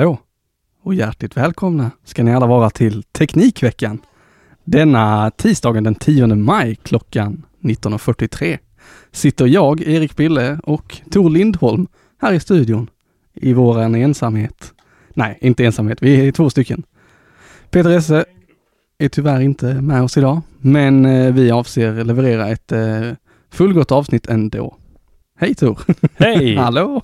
Hallå och hjärtligt välkomna ska ni alla vara till Teknikveckan. Denna tisdagen den 10 maj klockan 19.43 sitter jag, Erik Bille och Tor Lindholm här i studion i våran ensamhet. Nej, inte ensamhet, vi är två stycken. Peter Esse är tyvärr inte med oss idag, men eh, vi avser leverera ett eh, fullgott avsnitt ändå. Hej Tor! Hej! Hallå!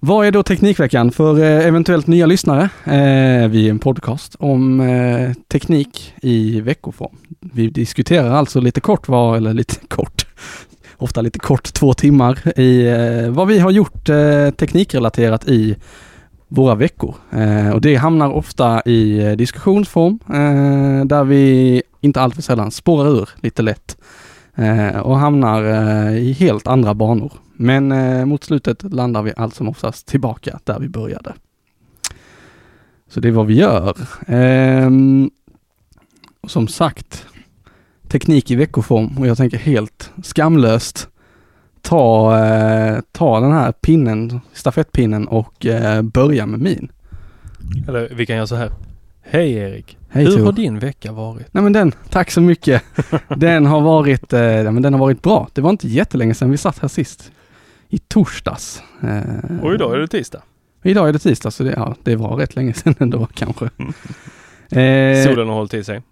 Vad är då Teknikveckan för eh, eventuellt nya lyssnare? Eh, vi är en podcast om eh, teknik i veckoform. Vi diskuterar alltså lite kort vad, eller lite kort, ofta lite kort, två timmar i vad vi har gjort teknikrelaterat i våra veckor. Och det hamnar ofta i diskussionsform där vi inte alltför sällan spårar ur lite lätt och hamnar i helt andra banor. Men eh, mot slutet landar vi allt som oftast tillbaka där vi började. Så det är vad vi gör. Ehm, och som sagt, teknik i veckoform och jag tänker helt skamlöst ta, eh, ta den här pinnen, stafettpinnen och eh, börja med min. Eller vi kan göra så här. Hej Erik! Hej Hur Tor. har din vecka varit? Nej men den, tack så mycket. Den har varit, eh, men den har varit bra. Det var inte jättelänge sedan vi satt här sist. I torsdags. Eh, Och idag är det tisdag. Idag är det tisdag så det, ja, det var rätt länge sedan ändå kanske. Eh, Solen har hållit i sig.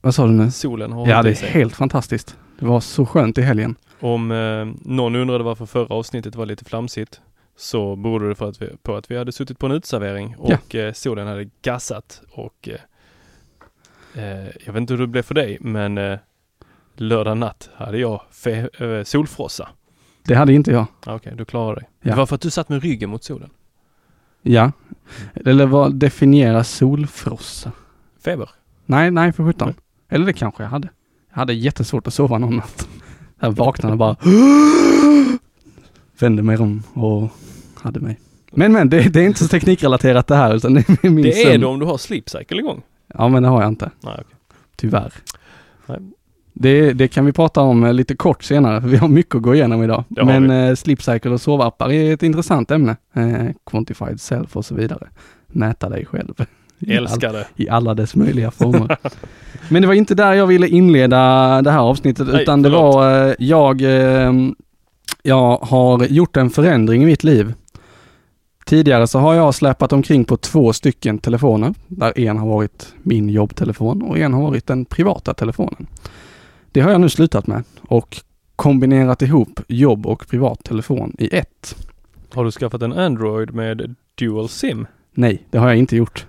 Vad sa du nu? Solen har hållit Ja det i är sig. helt fantastiskt. Det var så skönt i helgen. Om eh, någon undrade varför förra avsnittet var lite flamsigt så berodde det för att vi, på att vi hade suttit på en uteservering och eh, solen hade gassat och eh, eh, jag vet inte hur det blev för dig men eh, lördag natt hade jag fe- eh, solfrossa. Det hade inte jag. Okej, du klarar dig. Ja. Det var för att du satt med ryggen mot solen. Ja. Eller vad definierar solfrossa? Feber. Nej, nej för sjutton. Nej. Eller det kanske jag hade. Jag hade jättesvårt att sova någon natt. Jag vaknade och bara vände mig om och hade mig. Men men, det, det är inte så teknikrelaterat det här utan det är min Det är sömn. det om du har sleep cycle igång. Ja men det har jag inte. Nej, okej. Tyvärr. Nej. Det, det kan vi prata om eh, lite kort senare, för vi har mycket att gå igenom idag. Men eh, sleep cycle och sovappar är ett intressant ämne. Eh, quantified self och så vidare. Mäta dig själv. I all- Älskar det. I alla dess möjliga former. Men det var inte där jag ville inleda det här avsnittet, Nej, utan det förlåt. var eh, jag, eh, jag har gjort en förändring i mitt liv. Tidigare så har jag släpat omkring på två stycken telefoner, där en har varit min jobbtelefon och en har varit den privata telefonen. Det har jag nu slutat med och kombinerat ihop jobb och privat telefon i ett. Har du skaffat en Android med Dual SIM? Nej, det har jag inte gjort.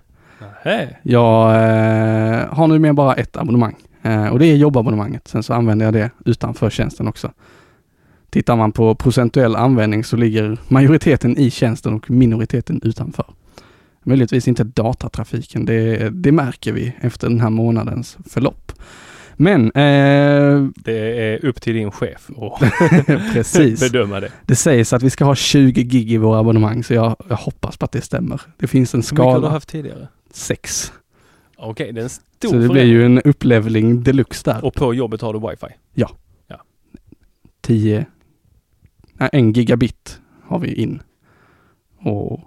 Nej. Jag eh, har nu med bara ett abonnemang eh, och det är jobbabonnemanget. Sen så använder jag det utanför tjänsten också. Tittar man på procentuell användning så ligger majoriteten i tjänsten och minoriteten utanför. Möjligtvis inte datatrafiken, det, det märker vi efter den här månadens förlopp. Men eh, Det är upp till din chef att precis, bedöma det. det sägs att vi ska ha 20 gig i våra abonnemang så jag, jag hoppas på att det stämmer. Det finns en Hur mycket har du skala, haft tidigare? 6. Okej, det är en stor Så det blir ju en upplevling deluxe där. Och på jobbet har du wifi? 10, nej, en gigabit har vi in. Och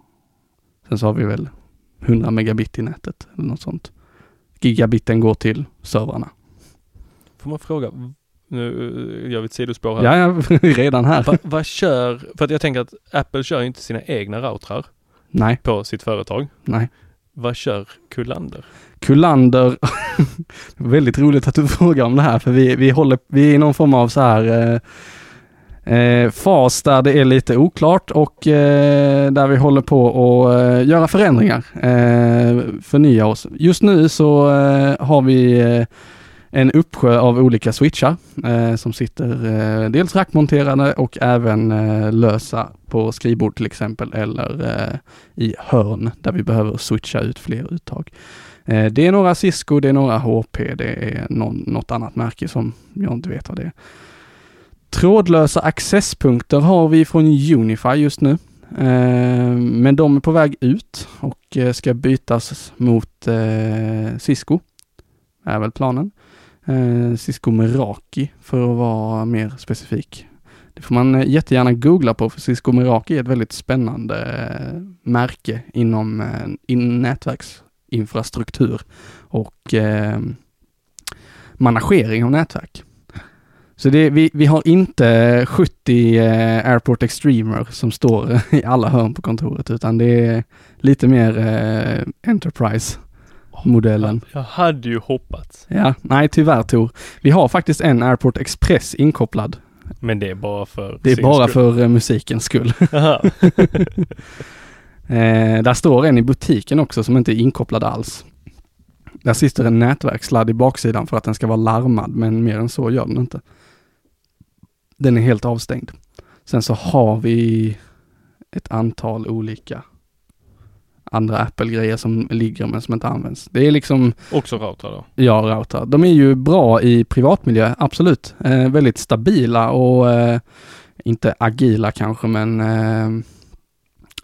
sen så har vi väl 100 megabit i nätet eller något sånt. Gigabiten går till servrarna. Får man fråga, nu gör vi ett sidospår här. Ja, ja, redan här. Va, vad kör, för att jag tänker att Apple kör inte sina egna routrar Nej, på sitt företag. nej. Vad kör Kullander? Kullander, väldigt roligt att du frågar om det här för vi, vi håller, vi är i någon form av så här eh, eh, fas där det är lite oklart och eh, där vi håller på att eh, göra förändringar, eh, förnya oss. Just nu så eh, har vi eh, en uppsjö av olika switchar eh, som sitter eh, dels rackmonterade och även eh, lösa på skrivbord till exempel eller eh, i hörn där vi behöver switcha ut fler uttag. Eh, det är några Cisco, det är några HP, det är någon, något annat märke som jag inte vet vad det är. Trådlösa accesspunkter har vi från Unify just nu. Eh, men de är på väg ut och eh, ska bytas mot eh, Cisco. Är väl planen. Eh, Cisco Meraki för att vara mer specifik. Det får man eh, jättegärna googla på för Cisco Meraki är ett väldigt spännande eh, märke inom eh, in nätverksinfrastruktur och eh, managering av nätverk. Så det, vi, vi har inte 70 eh, Airport Extremer som står i alla hörn på kontoret utan det är lite mer eh, Enterprise-modellen. Jag hade ju hoppats. Ja, nej tyvärr Tor. Vi har faktiskt en Airport Express inkopplad. Men det är bara för Det är bara skull. för eh, musikens skull. Eh, där står en i butiken också som inte är inkopplad alls. Där sitter en nätverkssladd i baksidan för att den ska vara larmad, men mer än så gör den inte. Den är helt avstängd. Sen så har vi ett antal olika andra Apple-grejer som ligger men som inte används. Det är liksom, Också routrar då. ja, router. De är ju bra i privatmiljö, absolut. Eh, väldigt stabila och eh, inte agila kanske, men eh,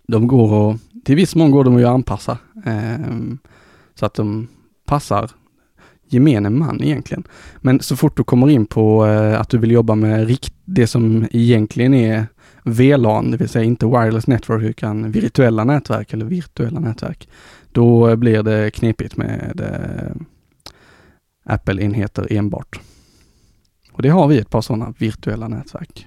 de går att, till viss mån går de att anpassa. Eh, så att de passar gemene man egentligen. Men så fort du kommer in på eh, att du vill jobba med rikt, det som egentligen är VLAN, det vill säga inte wireless network utan virtuella nätverk eller virtuella nätverk. Då blir det knepigt med eh, Apple-enheter enbart. Och det har vi ett par sådana virtuella nätverk.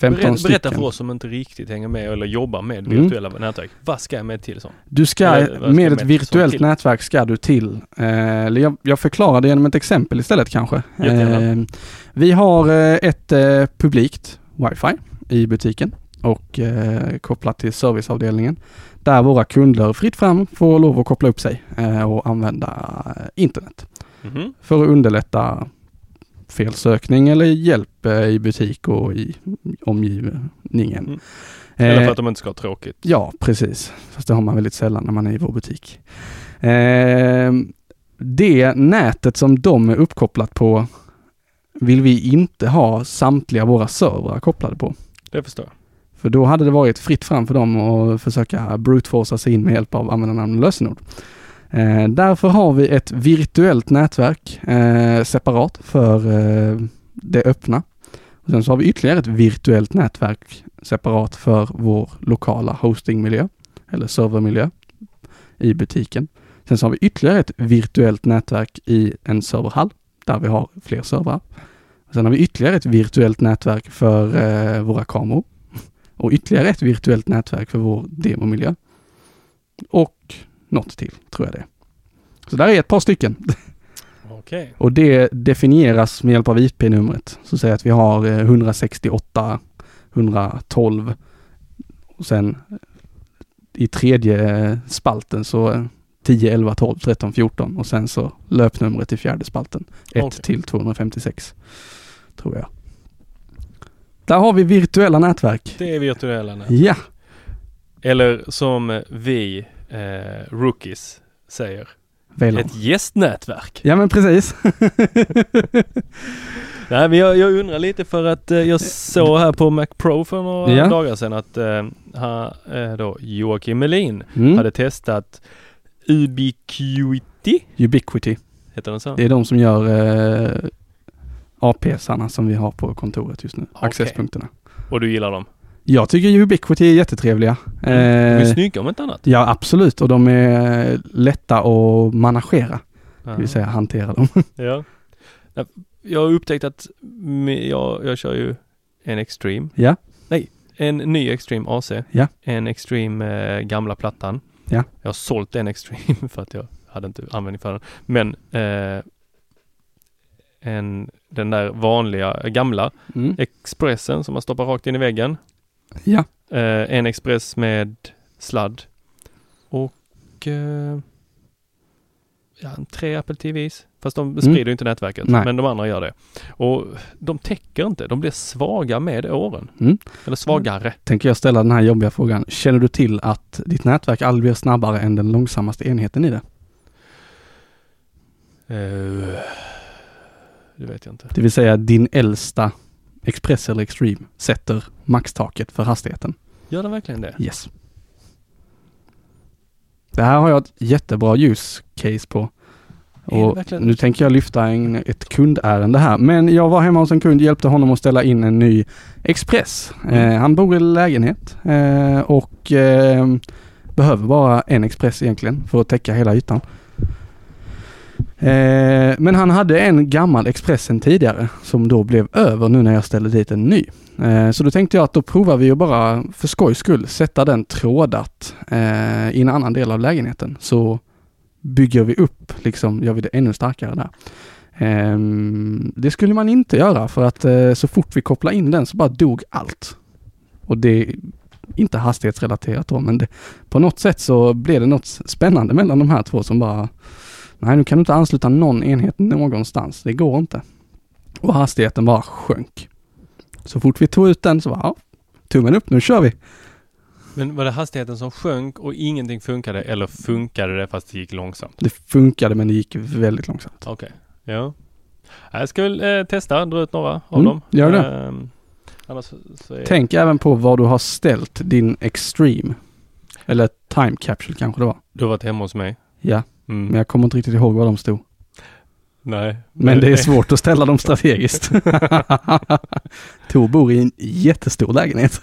15 Berätta, stycken. berätta för oss som inte riktigt hänger med eller jobbar med Mm. virtuella nätverk. Vad ska jag med till sånt? Du ska, Eller ska med jag ett med virtuellt nätverk ska du till, eh, jag, jag förklarar det genom ett exempel istället kanske. Eh, vi har eh, ett eh, publikt wifi i butiken och eh, kopplat till serviceavdelningen där våra kunder fritt fram får lov att koppla upp sig eh, och använda eh, internet Mhm. för att underlätta felsökning eller hjälp eh, i butik och i omgivningen. Mm. Eller för att de inte ska ha tråkigt. Ja, precis. Fast det har man väldigt sällan när man är i vår butik. Eh, det nätet som de är uppkopplat på vill vi inte ha samtliga våra servrar kopplade på. Det förstår jag. För då hade det varit fritt fram för dem att försöka brute-forca sig in med hjälp av användarnamn och lösenord. Eh, därför har vi ett virtuellt nätverk eh, separat för eh, det öppna. Och sen så har vi ytterligare ett virtuellt nätverk separat för vår lokala hostingmiljö eller servermiljö i butiken. Sen så har vi ytterligare ett virtuellt nätverk i en serverhall där vi har fler servrar. Sen har vi ytterligare ett virtuellt nätverk för eh, våra kameror och ytterligare ett virtuellt nätverk för vår demomiljö. Och något till, tror jag det. Så där är ett par stycken. Okej. Och det definieras med hjälp av IP-numret. Så säg att vi har eh, 168, 112 och sen eh, i tredje eh, spalten så eh, 10, 11, 12, 13, 14 och sen så löpnumret i fjärde spalten. 1 Okej. till 256. Tror jag. Där har vi virtuella nätverk. Det är virtuella nät. Ja, Eller som vi eh, rookies säger. VLAN. Ett gästnätverk. Ja men precis. Nej men jag, jag undrar lite för att eh, jag såg här på Mac Pro för några Ja. dagar sedan att eh, ha, eh, då Joakim Melin Mm. hade testat Ubiquity. Ubiquity. Heter den så? Det är de som gör eh, APSarna som vi har på kontoret just nu. Okej. Accesspunkterna. Och du gillar dem? Jag tycker Ubiquity är jättetrevliga. De är Eh, snygga om inte annat. ja absolut och de är lätta att managera. Det vill säga hantera dem. Ja. Ja, Jag har upptäckt att jag, jag kör ju en Extreme. Ja. Nej, en ny Extreme AC. Ja. En Extreme eh, gamla plattan. Ja. Jag har sålt en Extreme för att jag hade inte användning för den. Men eh, en, den där vanliga, gamla Mm. Expressen som man stoppar rakt in i väggen. Ja. Eh, en Express med sladd. Och eh, ja, tre Apple TVs. Fast de sprider ju inte nätverket. Nej. Men de andra gör det. Och de täcker inte. De blir svaga med åren. Mm. Eller svagare. Tänker jag ställa den här jobbiga frågan. Känner du till att ditt nätverk aldrig blir snabbare än den långsammaste enheten i det? Eh, det vet jag inte. Det vill säga din äldsta Express eller Extreme sätter maxtaket för hastigheten. Gör den verkligen det? Yes. Det här har jag ett jättebra use case på. Och nu tänker jag lyfta en, ett kundärende här. Men jag var hemma hos en kund, hjälpte honom att ställa in en ny Express. Mm. Eh, han bor i lägenhet eh, och eh, behöver bara en Express egentligen för att täcka hela ytan. Eh, men han hade en gammal Expressen tidigare som då blev över nu när jag ställde dit en ny. Eh, så då tänkte jag att då provar vi att bara för skojs skull sätta den trådat eh, i en annan del av lägenheten. Så bygger vi upp, liksom gör vi det ännu starkare där. Ehm, det skulle man inte göra för att eh, så fort vi kopplade in den så bara dog allt. Och det är inte hastighetsrelaterat då, men det, på något sätt så blev det något spännande mellan de här två som bara Nej, nu kan du inte ansluta någon enhet någonstans. Det går inte. Och hastigheten bara sjönk. Så fort vi tog ut den så var ja, tummen upp, nu kör vi. Men var det hastigheten som sjönk och ingenting funkade eller funkade det fast det gick långsamt? Det funkade men det gick väldigt långsamt. Okej, okay. ja. Jag ska väl eh, testa, dra ut några av mm, dem. Gör det. Annars, är... Tänk även på var du har ställt din Extreme. Eller Time Capsule kanske det var. Du har varit hemma hos mig? Ja. Mm. Men jag kommer inte riktigt ihåg var de stod. Nej. Men det är svårt att ställa dem strategiskt. Tor bor i en jättestor lägenhet.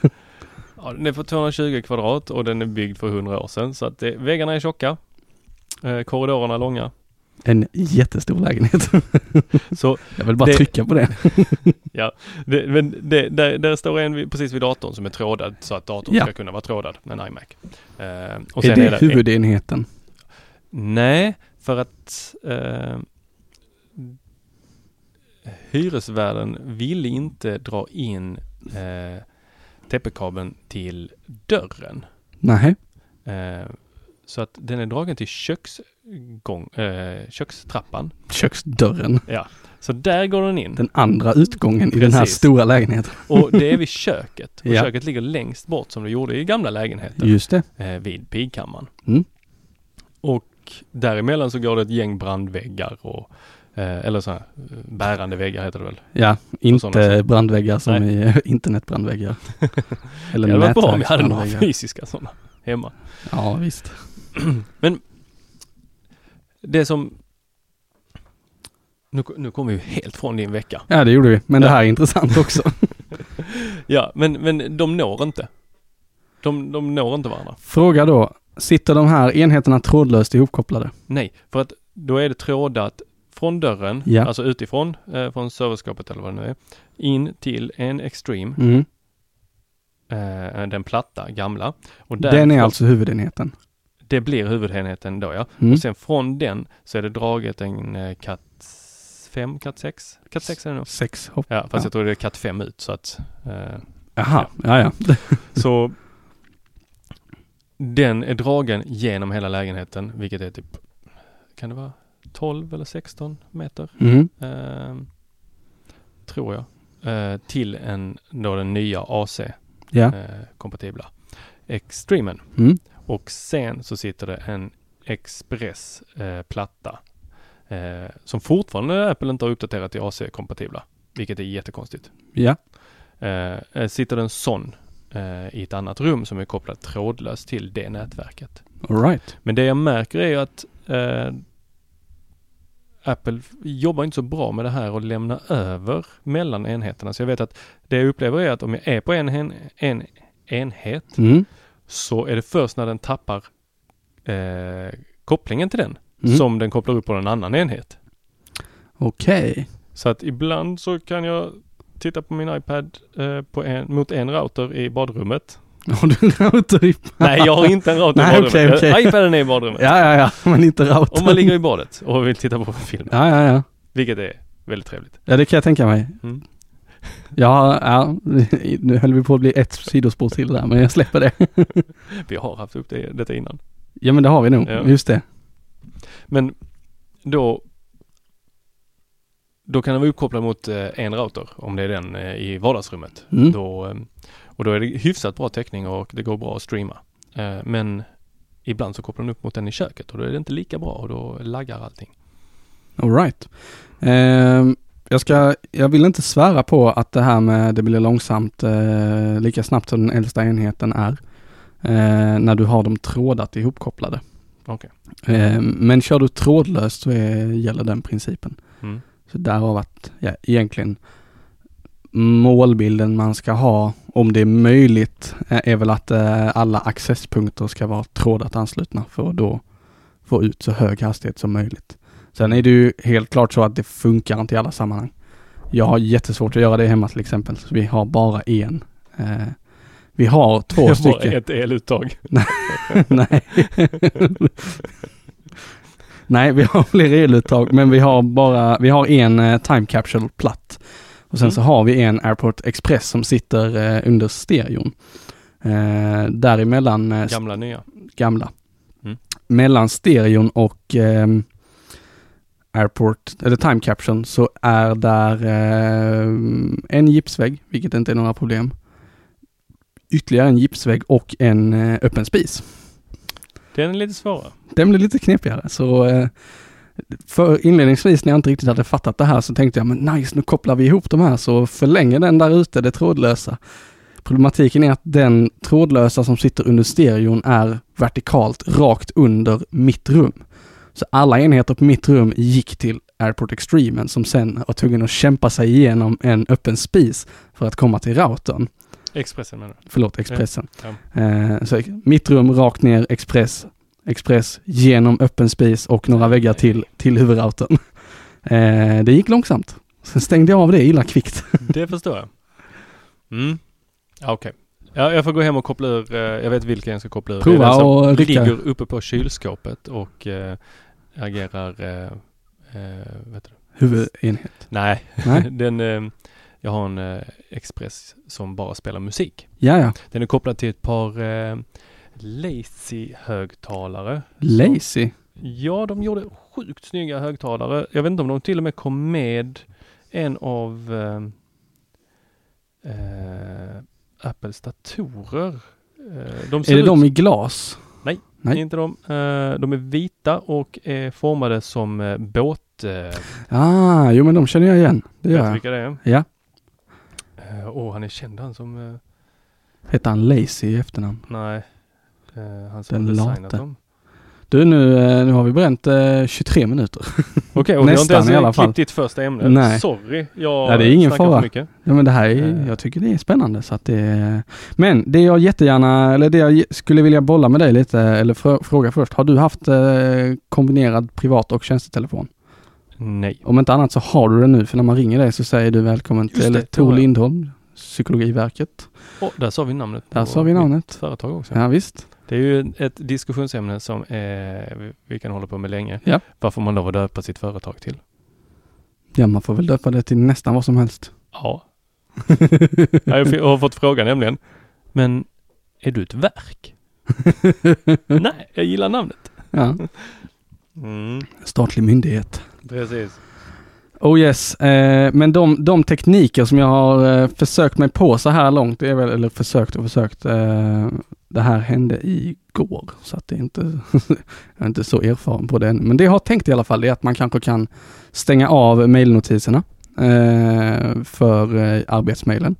Ja, den är på 220 kvadrat och den är byggd för 100 år sedan. Så att det, väggarna är tjocka. Eh, korridorerna är långa. En jättestor lägenhet. så jag vill bara det, trycka på det. ja, det, men det, där, där, står en precis vid datorn som är trådad så att datorn ja. ska kunna vara trådad med en iMac. Eh, och är det, är huvudenheten? Nej, för att eh, hyresvärden ville inte dra in eh, TP-kabeln till dörren. Nej. Eh, så att den är dragen till köksgång, eh, kökstrappan. Köksdörren. Ja, så där går den in. Den andra utgången Precis. i den här stora lägenheten. Och det är vid köket. Och ja. köket ligger längst bort som det gjorde i gamla lägenheter. Just det. Eh, vid pigkammaren. Mm. Och däremellan så går det ett gäng brandväggar och eh, eller så här, bärande väggar heter det väl? Ja, inte brandväggar som Nej. i internetbrandväggar. eller det var bra om vi hade några fysiska sådana hemma. Ja, visst. Men det som nu, nu kommer vi helt från din vecka. Ja, det gjorde vi. Men ja. det här är intressant också. ja, men, men de når inte. De, de når inte varandra. Fråga då, Sitter de här enheterna trådlöst ihopkopplade? Nej, för att då är det trådat från dörren, ja. alltså utifrån, eh, från serverskapet eller vad det nu är, in till en Extreme. Mm. Eh, den platta, gamla. Och den är alltså huvudenheten? Det blir huvudenheten då ja. Mm. Och sen från den så är det draget en eh, Cat 5, Cat 6? Cat 6 är det nog. 6 hopp. Ja, fast ja. jag tror det är Cat 5 ut så att... Eh, Jaha, ja ja. ja. så den är dragen genom hela lägenheten, vilket är typ, kan det vara 12 eller 16 meter? Mm. Eh, tror jag. Eh, till en, då den nya AC-kompatibla ja. eh, Extremen. Mm. Och sen så sitter det en Express eh, eh, som fortfarande Apple inte har uppdaterat till AC-kompatibla, vilket är jättekonstigt. Ja. Eh, sitter det en sån eh, i ett annat rum som är kopplat trådlöst till det nätverket. All right. Men det jag märker är att eh, Apple jobbar inte så bra med det här och lämna över mellan enheterna. Så jag vet att det jag upplever är att om jag är på en, en, en enhet mm. så är det först när den tappar eh, kopplingen till den mm. som den kopplar upp på en annan enhet. Okej. Okay. Så att ibland så kan jag titta på min iPad eh, på en, mot en router i badrummet. Har du en router i Nej, jag har inte en router i badrummet. Okay, okay. iPaden är i badrummet. Ja, ja, ja, men inte routern. Om man ligger i badet och vill titta på film. Ja, ja, ja. Vilket är väldigt trevligt. Ja, det kan jag tänka mig. Mm. Ja, ja, nu höll vi på att bli ett sidospår till där, men jag släpper det. vi har haft upp det, detta innan. Ja, men det har vi nog. Ja. Just det. Men då då kan den vara uppkopplad mot eh, en router om det är den eh, i vardagsrummet. Mm. Då, eh, och då är det hyfsat bra täckning och det går bra att streama. Men ibland så kopplar den upp mot den i köket och då är det inte lika bra och då laggar allting. Alright. Eh, jag ska, jag vill inte svära på att det här med det blir långsamt eh, lika snabbt som den äldsta enheten är. Eh, när du har dem trådat ihopkopplade. Okej. Eh, men kör du trådlöst så är, gäller den principen. Mm. Så därav att, ja, egentligen målbilden man ska ha, om det är möjligt, är är väl att eh, alla accesspunkter ska vara trådat anslutna för att då få ut så hög hastighet som möjligt. Sen är det ju helt klart så att det funkar inte i alla sammanhang. Jag har jättesvårt att göra det hemma till exempel, så vi har bara en. Eh, vi har två Bara stycken. ett eluttag. Nej. Nej, vi har fler eluttag, men vi har bara, vi har en eh, time capsule platt. Och sen Mm. så har vi en Airport Express som sitter eh, under stereon. Eh, däremellan eh, Gamla nya. gamla. Mm. Mellan stereon och ehm, Airport, eller Time Caption, så är där eh, en gipsvägg, vilket inte är några problem. Ytterligare en gipsvägg och en eh, öppen spis. Den är lite svårare. Den blir lite knepigare, så eh, för inledningsvis när jag inte riktigt hade fattat det här så tänkte jag, men nice, nu kopplar vi ihop de här så förlänger den där ute det trådlösa. Problematiken är att den trådlösa som sitter under stereon är vertikalt rakt under mitt rum. Så alla enheter på mitt rum gick till Airport Extremen som sen var tvungen att kämpa sig igenom en öppen spis för att komma till routern. Expressen menar du? Förlåt, Expressen. Ja. Eh, så mitt rum rakt ner, Express, Express genom öppen spis och några väggar till, till huvudroutern. Eh, det gick långsamt. Sen stängde jag av det illa kvickt. Det förstår jag. Mm. Ja, Okej. Ja, jag får gå hem och koppla ur. eh, Jag vet vilken jag ska koppla ur. Prova och rycka. ligger uppe på kylskåpet och eh, agerar... Eh, eh, vet du? Huvudenhet. Nej, Nej. den... Jag har en eh, Express som bara spelar musik. Ja, ja. Den är kopplad till ett par eh, Lazy-högtalare. Lazy. Ja, de gjorde sjukt snygga högtalare. Jag vet inte om de till och med kom med en av eh, eh, Apples datorer. Eh, de Är det ut, de i glas? Nej. Nej. Inte de. Eh, de är vita och är formade som eh, båt... Ah, jo men de känner jag igen. Det gör jag. vilka det är? Ja. Eh, Åh, han är känd han som... Eh, Heter han Lazy i efternamn? nej. Eh, han som Den designat late. dem. Du nu, nu har vi bränt eh, 23 minuter. Okej, och vi har inte Nästan i alla ens fall. klippt ditt första ämne. Nej. Sorry, jag Ja, det är ingen fara. för mycket. Ja men det här är, jag tycker det är spännande så att det är... Men det jag jättegärna, eller det jag skulle vilja bolla med dig lite, eller frå- fråga först. Har du haft eh, kombinerad privat och tjänstetelefon? Nej. Om inte annat så har du det nu, för när man ringer dig så säger du välkommen Just till det, Tor. Lindholm, Psykologiverket. Och där sa vi namnet. Där sa vi namnet. Företag också. Ja visst. Det är ju ett diskussionsämne som eh, vi- kan hålla på med länge. Ja. Varför man lov att döpa sitt företag till. Ja man får väl döpa det till nästan vad som helst. Ja. Ja, Jag har fått frågan nämligen. Men är du ett verk? Nej, jag gillar namnet. ja, Mm, statlig myndighet precis. Oh yes, eh, men de, de tekniker som jag har eh, försökt mig på så här långt, det är väl, eller försökt och försökt, eh, det här hände igår, så att det är inte, jag är inte så erfaren på det än. Men det jag har tänkt i alla fall är att man kanske kan stänga av mailnotiserna eh, för eh, arbetsmailen.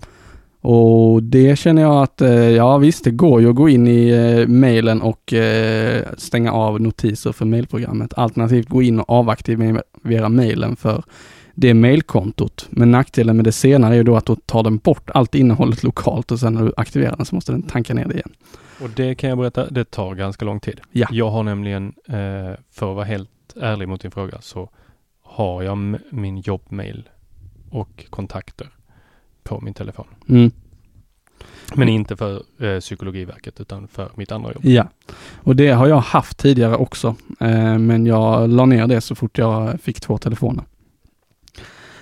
Och det känner jag att, eh, ja visst, det går ju att gå in i eh, mailen och eh, stänga av notiser för mailprogrammet. Alternativt gå in och avaktivera mailen för det mailkontot. Men nackdelen med det senare är ju då att då tar den bort allt innehållet lokalt och sen när du aktiverar den så måste den tanka ner det igen. Och det kan jag berätta, det tar ganska lång tid. Ja. Jag har nämligen, för att vara helt ärlig mot din fråga, så har jag min jobbmail och kontakter på min telefon. Mm. Men inte för eh, Psykologiverket utan för mitt andra jobb. Ja, och det har jag haft tidigare också. Eh, men jag la ner det så fort jag fick två telefoner.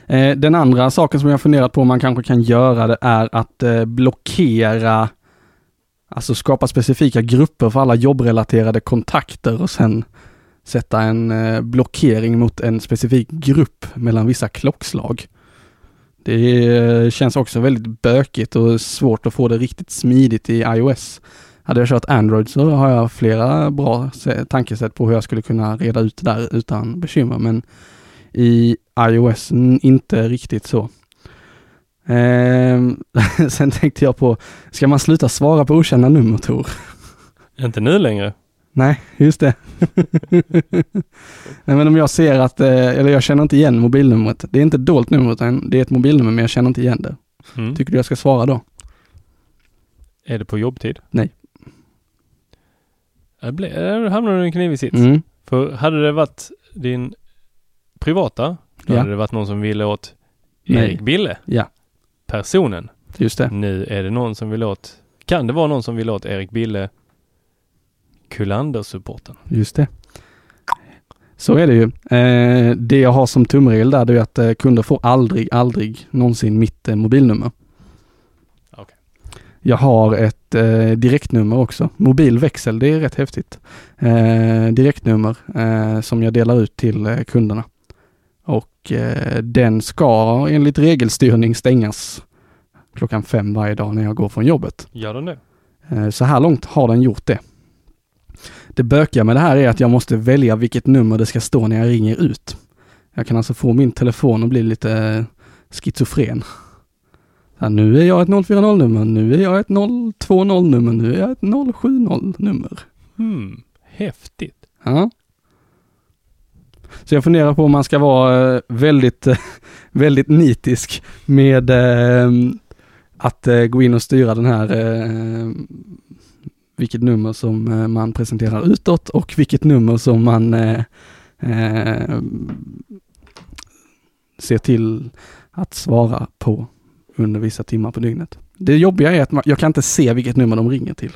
Eh, den andra saken som jag funderat på om man kanske kan göra det är att eh, blockera, alltså skapa specifika grupper för alla jobbrelaterade kontakter och sen sätta en eh, blockering mot en specifik grupp mellan vissa klockslag. Det känns också väldigt bökigt och svårt att få det riktigt smidigt i iOS. Hade jag kört Android så har jag flera bra tankesätt på hur jag skulle kunna reda ut det där utan bekymmer, men i iOS inte riktigt så. Ehm, sen tänkte jag på, ska man sluta svara på okända nummer Tor? Inte nu längre. Nej, just det. Nej men om jag ser att, eh, eller jag känner inte igen mobilnumret. Det är inte ett dolt nummer utan det är ett mobilnummer men jag känner inte igen det. Mm. Tycker du jag ska svara då? Är det på jobbtid? Nej. Där hamnar du i en knivig sits. Mm. För hade det varit din privata, då Ja. hade det varit någon som ville åt Nej. Erik Bille. Ja. Personen. Just det. Nu är det någon som vill åt, kan det vara någon som vill åt Erik Bille Kullander-supporten? Just det. Så är det ju. Eh, det jag har som tumregel där det är att eh, kunder får aldrig, aldrig någonsin mitt eh, mobilnummer. Okej. Jag har ett direktnummer också. Mobilväxel, det är rätt häftigt. Direktnummer som jag delar ut till kunderna. Och den ska enligt regelstyrning stängas klockan fem varje dag när jag går från jobbet. Gör den det? Så här långt har den gjort det. Det bökiga med det här är att jag måste välja vilket nummer det ska stå när jag ringer ut. Jag kan alltså få min telefon att bli lite eh, schizofren. Ja, nu är jag ett 040-nummer, nu är jag ett 020-nummer, nu är jag ett 070-nummer. Hmm, häftigt. Ja. Så jag funderar på om man ska vara eh, väldigt, eh, väldigt nitisk med att gå in och styra den här vilket nummer som eh, man presenterar utåt och vilket nummer som man eh, eh, ser till att svara på under vissa timmar på dygnet. Det jobbiga är att man, jag kan inte se vilket nummer de ringer till.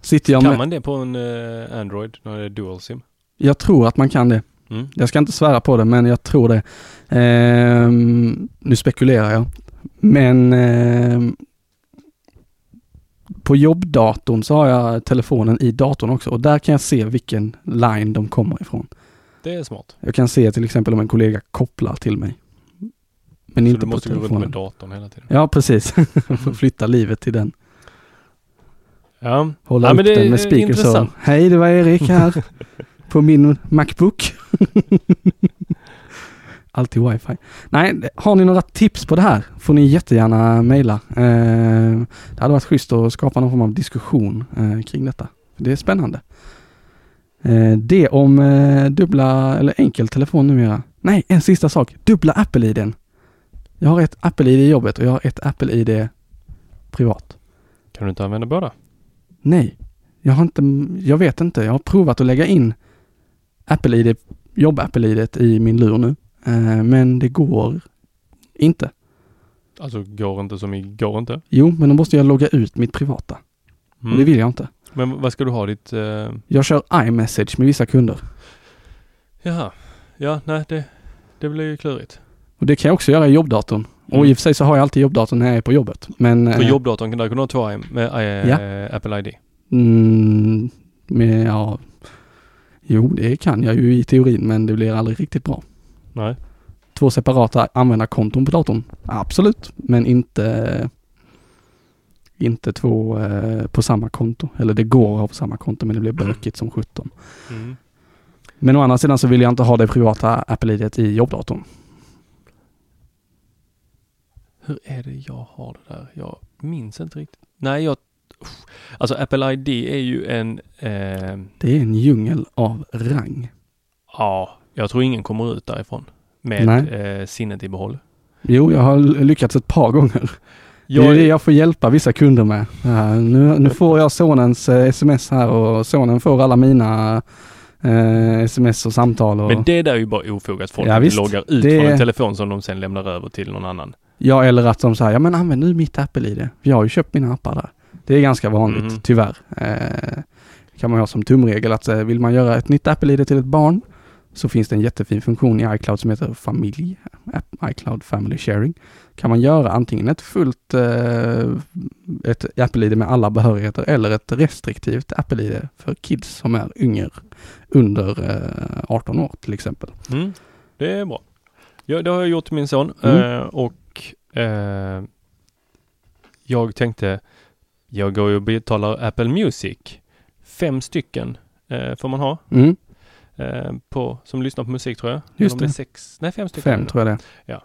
Sitter jag Kan med, man det på en eh, Android när det är dual sim? jag tror att man kan det. Mm. Jag ska inte svära på det, men jag tror det. Ehm, nu spekulerar jag. Men ehm, på jobbdatorn så har jag telefonen i datorn också och där kan jag se vilken line de kommer ifrån. Det är smart. Jag kan se till exempel om en kollega kopplar till mig. Men Så inte du på måste gå runt telefonen. med datorn hela tiden. Ja, precis. Får flytta livet till den. Ja, Hålla Ja, upp den med speaker så. Hej, det var Erik här på min Macbook. Alltid wifi. Nej, har ni några tips på det här får ni jättegärna mejla. Eh, det hade varit schysst att skapa någon form av diskussion eh, kring detta. Det är spännande. Eh, det om eh, dubbla eller enkel telefon numera. Nej, en sista sak. Dubbla Apple-iden. Jag har ett Apple-id i jobbet och jag har ett Apple-id privat. kan du inte använda båda? Nej, jag har inte, jag vet inte. Jag har provat att lägga in Apple-id, jobb-Apple-idet i min lur nu. Eh, men det går inte. Alltså går inte som i går inte. Jo, men då måste jag logga ut mitt privata. Mm. Och det vill jag inte. Men vad ska du ha ditt... eh, Jag kör iMessage med vissa kunder. Jaha. Ja, nej det, det blir ju klurigt. Och det kan jag också göra i jobbdatorn. Och Mm. i och för sig så har jag alltid jobbdatorn när jag är på jobbet. Men... På eh, jobbdatorn kan du kunna ha två med Ja. Apple ID. Mm, med, ja... Jo, det kan jag ju i teorin, men det blir aldrig riktigt bra. Nej. Två separata användarkonton på datorn? Absolut, men inte inte två eh, på samma konto. Eller det går att ha på samma konto men det blir bökigt som 17. Mm. Men å andra sidan så vill jag inte ha det privata Apple-idet i jobbdatorn. Hur är det jag har det där? Jag minns inte riktigt. Nej, jag... Alltså Apple ID är ju en... Eh, Det är en djungel av rang. ja, jag tror ingen kommer ut därifrån med eh, sinnet i behåll. Jo, jag har lyckats ett par gånger. Jag, Det är det jag får hjälpa vissa kunder med. Ja, nu, nu får jag sonens eh, sms här och sonen får alla mina eh, sms och samtal. Och, Men det där är ju bara ofogat. Folk Ja, visst. loggar ut Det- från en telefon som de sen lämnar över till någon annan. Ja, eller att de säger, ja men använd nu mitt Apple-id. Jag har ju köpt mina appar där. Det är ganska vanligt, Mhm. tyvärr. Kan man ha som tumregel att vill man göra ett nytt Apple-id till ett barn så finns det en jättefin funktion i iCloud som heter familj, iCloud Family Sharing. Kan man göra antingen ett fullt eh, ett Apple-id med alla behörigheter eller ett restriktivt Apple-id för kids som är yngre, under eh, 18 år till exempel. Mm. Det är bra. Ja, det har jag gjort till min son Mm. eh, och eh, jag tänkte, jag går och betalar Apple Music. Fem stycken eh, får man ha Mm, eh, på, som lyssnar på musik tror jag. Just det. det. Sex, nej fem stycken. fem tror jag det är.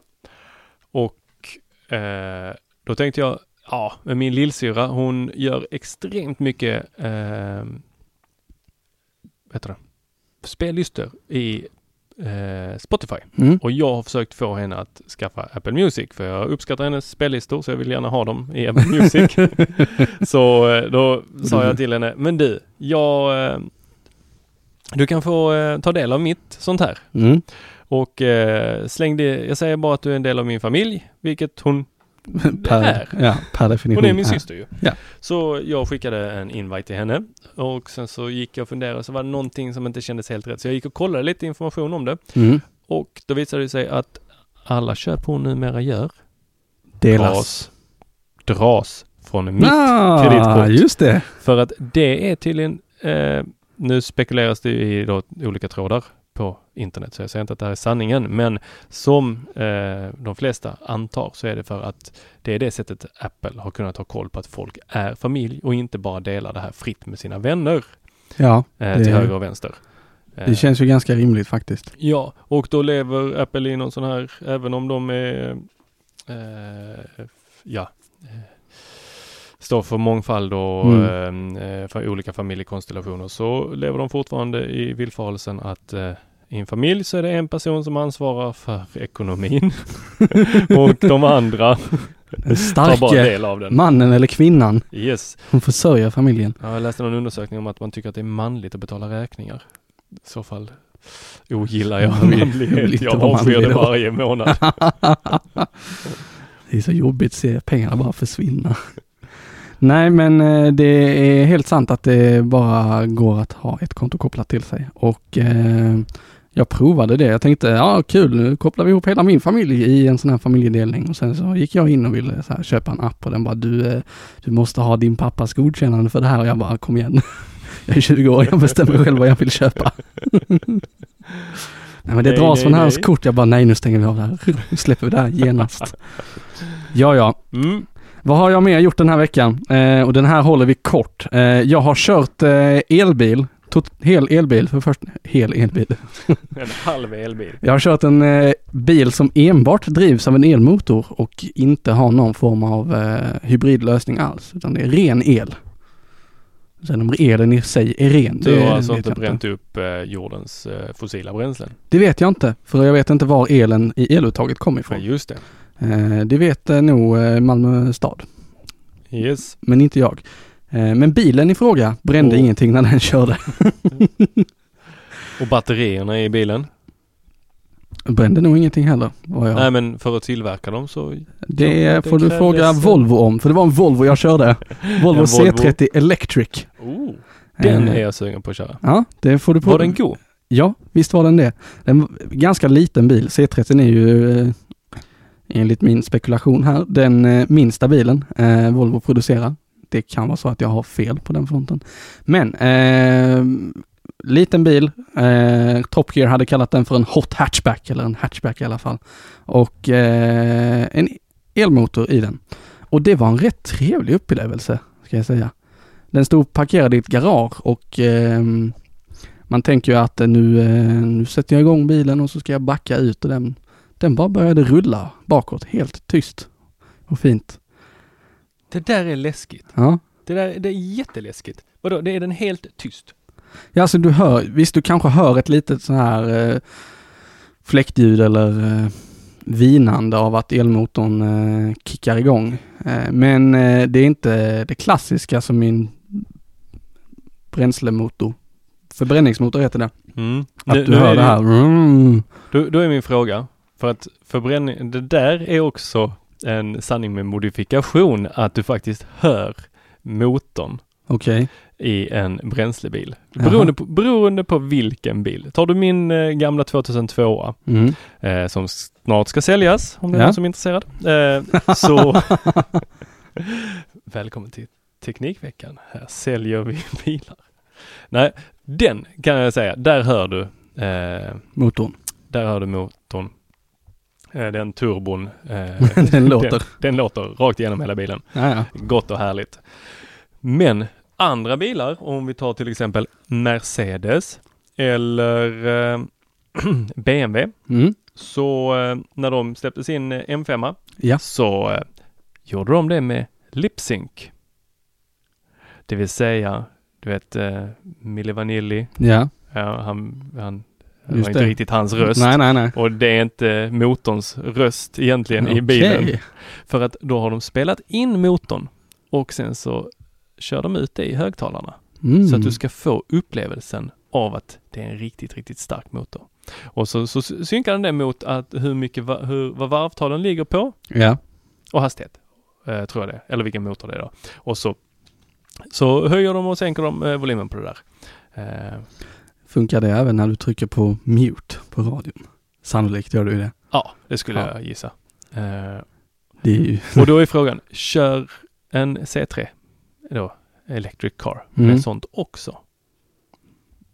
Och eh, då tänkte jag ja, men min lillsyra hon gör extremt mycket eh, heter det? spellistor i eh, Spotify. Mm. Och jag har försökt få henne att skaffa Apple Music för jag uppskattar hennes spellistor så jag vill gärna ha dem i Apple Music. så eh, då sa jag till henne, men du, jag eh, du kan få eh, ta del av mitt sånt här. Mm. Och eh, släng det, jag säger bara att du är en del av min familj, vilket hon, per, är. ja, per definition. hon är min är. syster ju. Ja. Så jag skickade en invite till henne och sen så gick jag och funderade så var det någonting som inte kändes helt rätt. Så jag gick och kollade lite information om det Mm. och då visade det sig att alla köp hon numera gör Delas. dras, dras från mitt ah, kreditkort. just det. För att det är tydligen, eh, nu spekuleras det i då olika trådar på internet, så jag säger inte att det här är sanningen, men som eh, de flesta antar så är det för att det är det sättet Apple har kunnat ha koll på att folk är familj och inte bara delar det här fritt med sina vänner Ja, eh, till höger och vänster. Eh, det känns ju ganska rimligt faktiskt. Ja, och då lever Apple i någon sån här, även om de är, eh, ja, eh, står för mångfald och Mm. eh, för olika familjekonstellationer så lever de fortfarande i villfarelsen att eh, i en familj så är det en person som ansvarar för ekonomin och de andra Den starke mannen eller kvinnan Yes. som försörjer familjen. Ja, jag läste någon undersökning om att man tycker att det är manligt att betala räkningar. I så fall ogillar jag manlighet. Jag avskyr det varje månad. Det är så jobbigt att se pengarna bara försvinna. Nej, men eh, det är helt sant att det bara går att ha ett konto kopplat till sig och eh, jag provade det. Jag tänkte, ja kul, nu kopplar vi ihop hela min familj i en sån här familjedelning och sen så gick jag in och ville här, köpa en app och den bara, du, eh, du måste ha din pappas godkännande för det här och jag bara, kom igen. Jag är 20 år, jag bestämmer själv vad jag vill köpa. Nej men det Nej, dras nej, från hans kort, jag bara, nej nu stänger vi av det här. Nu släpper vi det här genast. Ja, ja. Mm. Vad har jag mer gjort den här veckan? Eh, och den här håller vi kort. Eh, jag har kört eh, elbil, tot- hel elbil för först, hel elbil. En halv elbil. Jag har kört en eh, bil som enbart drivs av en elmotor och inte har någon form av eh, hybridlösning alls, utan det är ren el. Sen om elen i sig är ren, Du det har alltså inte bränt upp eh, jordens fossila bränslen? Det vet jag inte, för jag vet inte var elen i eluttaget kommer Ja, ifrån. just det. Eh, det vet eh, nog eh, Malmö stad. Yes. men inte jag. Men bilen i fråga brände Och- ingenting när den körde. Och batterierna i bilen? Brände nog ingenting heller. Jag. Nej men för att tillverka dem så... det får du fråga Volvo om, för det var en Volvo jag körde. Volvo En Volvo. C30 Electric. Oh, den är jag sugen på att köra. Ja, det får du på. Var den god? Ja, visst var den det. Den ganska liten bil. C30 är ju enligt min spekulation här den eh, minsta bilen eh, Volvo producerar. Det kan vara så att jag har fel på den fronten. Men eh, liten bil. Eh, Top Gear hade kallat den för en hot hatchback eller en hatchback i alla fall. Och eh, en elmotor i den. Och det var en rätt trevlig upplevelse ska jag säga. Den stod parkerad i ett garage och eh, man tänker ju att eh, nu, eh, nu sätter jag igång bilen och så ska jag backa ut och den, den bara började rulla bakåt helt tyst och fint. Det där är läskigt. Ja, Det där det är jätteläskigt. Vadå, det är den helt tyst? ja alltså du hör, visst du kanske hör ett litet så här eh, fläktljud eller eh, vinande av att elmotorn eh, kickar igång. Eh, men eh, det är inte det klassiska som min bränslemotor, förbränningsmotor heter det. Mm. Att du är hör det här. Mm. Då, då är min fråga, för att förbränning, det där är också en sanning med modifikation, att du faktiskt hör motorn Okej. i en bränslebil. Beroende på, beroende på vilken bil. Tar du min eh, gamla 2002 Mm. eh, som snart ska säljas, om det är Ja. någon som är intresserad, eh, så välkommen till Teknikveckan. Här säljer vi bilar. Nej, den kan jag säga, där hör du eh, Motorn. där hör du motorn. Eh, Den turbon. eh, Den låter. Den, den låter rakt igenom hela bilen. Ja, ja. Gott och härligt. Men andra bilar, om vi tar till exempel Mercedes eller eh, BMW, Mm. så eh, när de släppte sin eh, M5 Ja. så eh, gjorde de det med lip sync. Det vill säga, du vet Milli Vanilli, Ja, ja, han, han det var inte det. riktigt hans röst. nej, nej, nej. Och det är inte motorns röst egentligen i bilen. För att då har de spelat in motorn och sen så kör de ut det i högtalarna. Mm. Så att du ska få upplevelsen av att det är en riktigt, riktigt stark motor. Och så, så synkar den det mot att hur mycket, hur, vad varvtalen ligger på Ja, och hastighet. Eh, tror jag det Eller vilken motor det är då. Och så, så höjer de och sänker de eh, volymen på det där. Eh, funkar det även när du trycker på mute på radion? Sannolikt gör du det. ja, det skulle Ja. jag gissa. Eh, Det är ju... och då är frågan, kör en C3 då, Electric Car, Mm. med sånt också?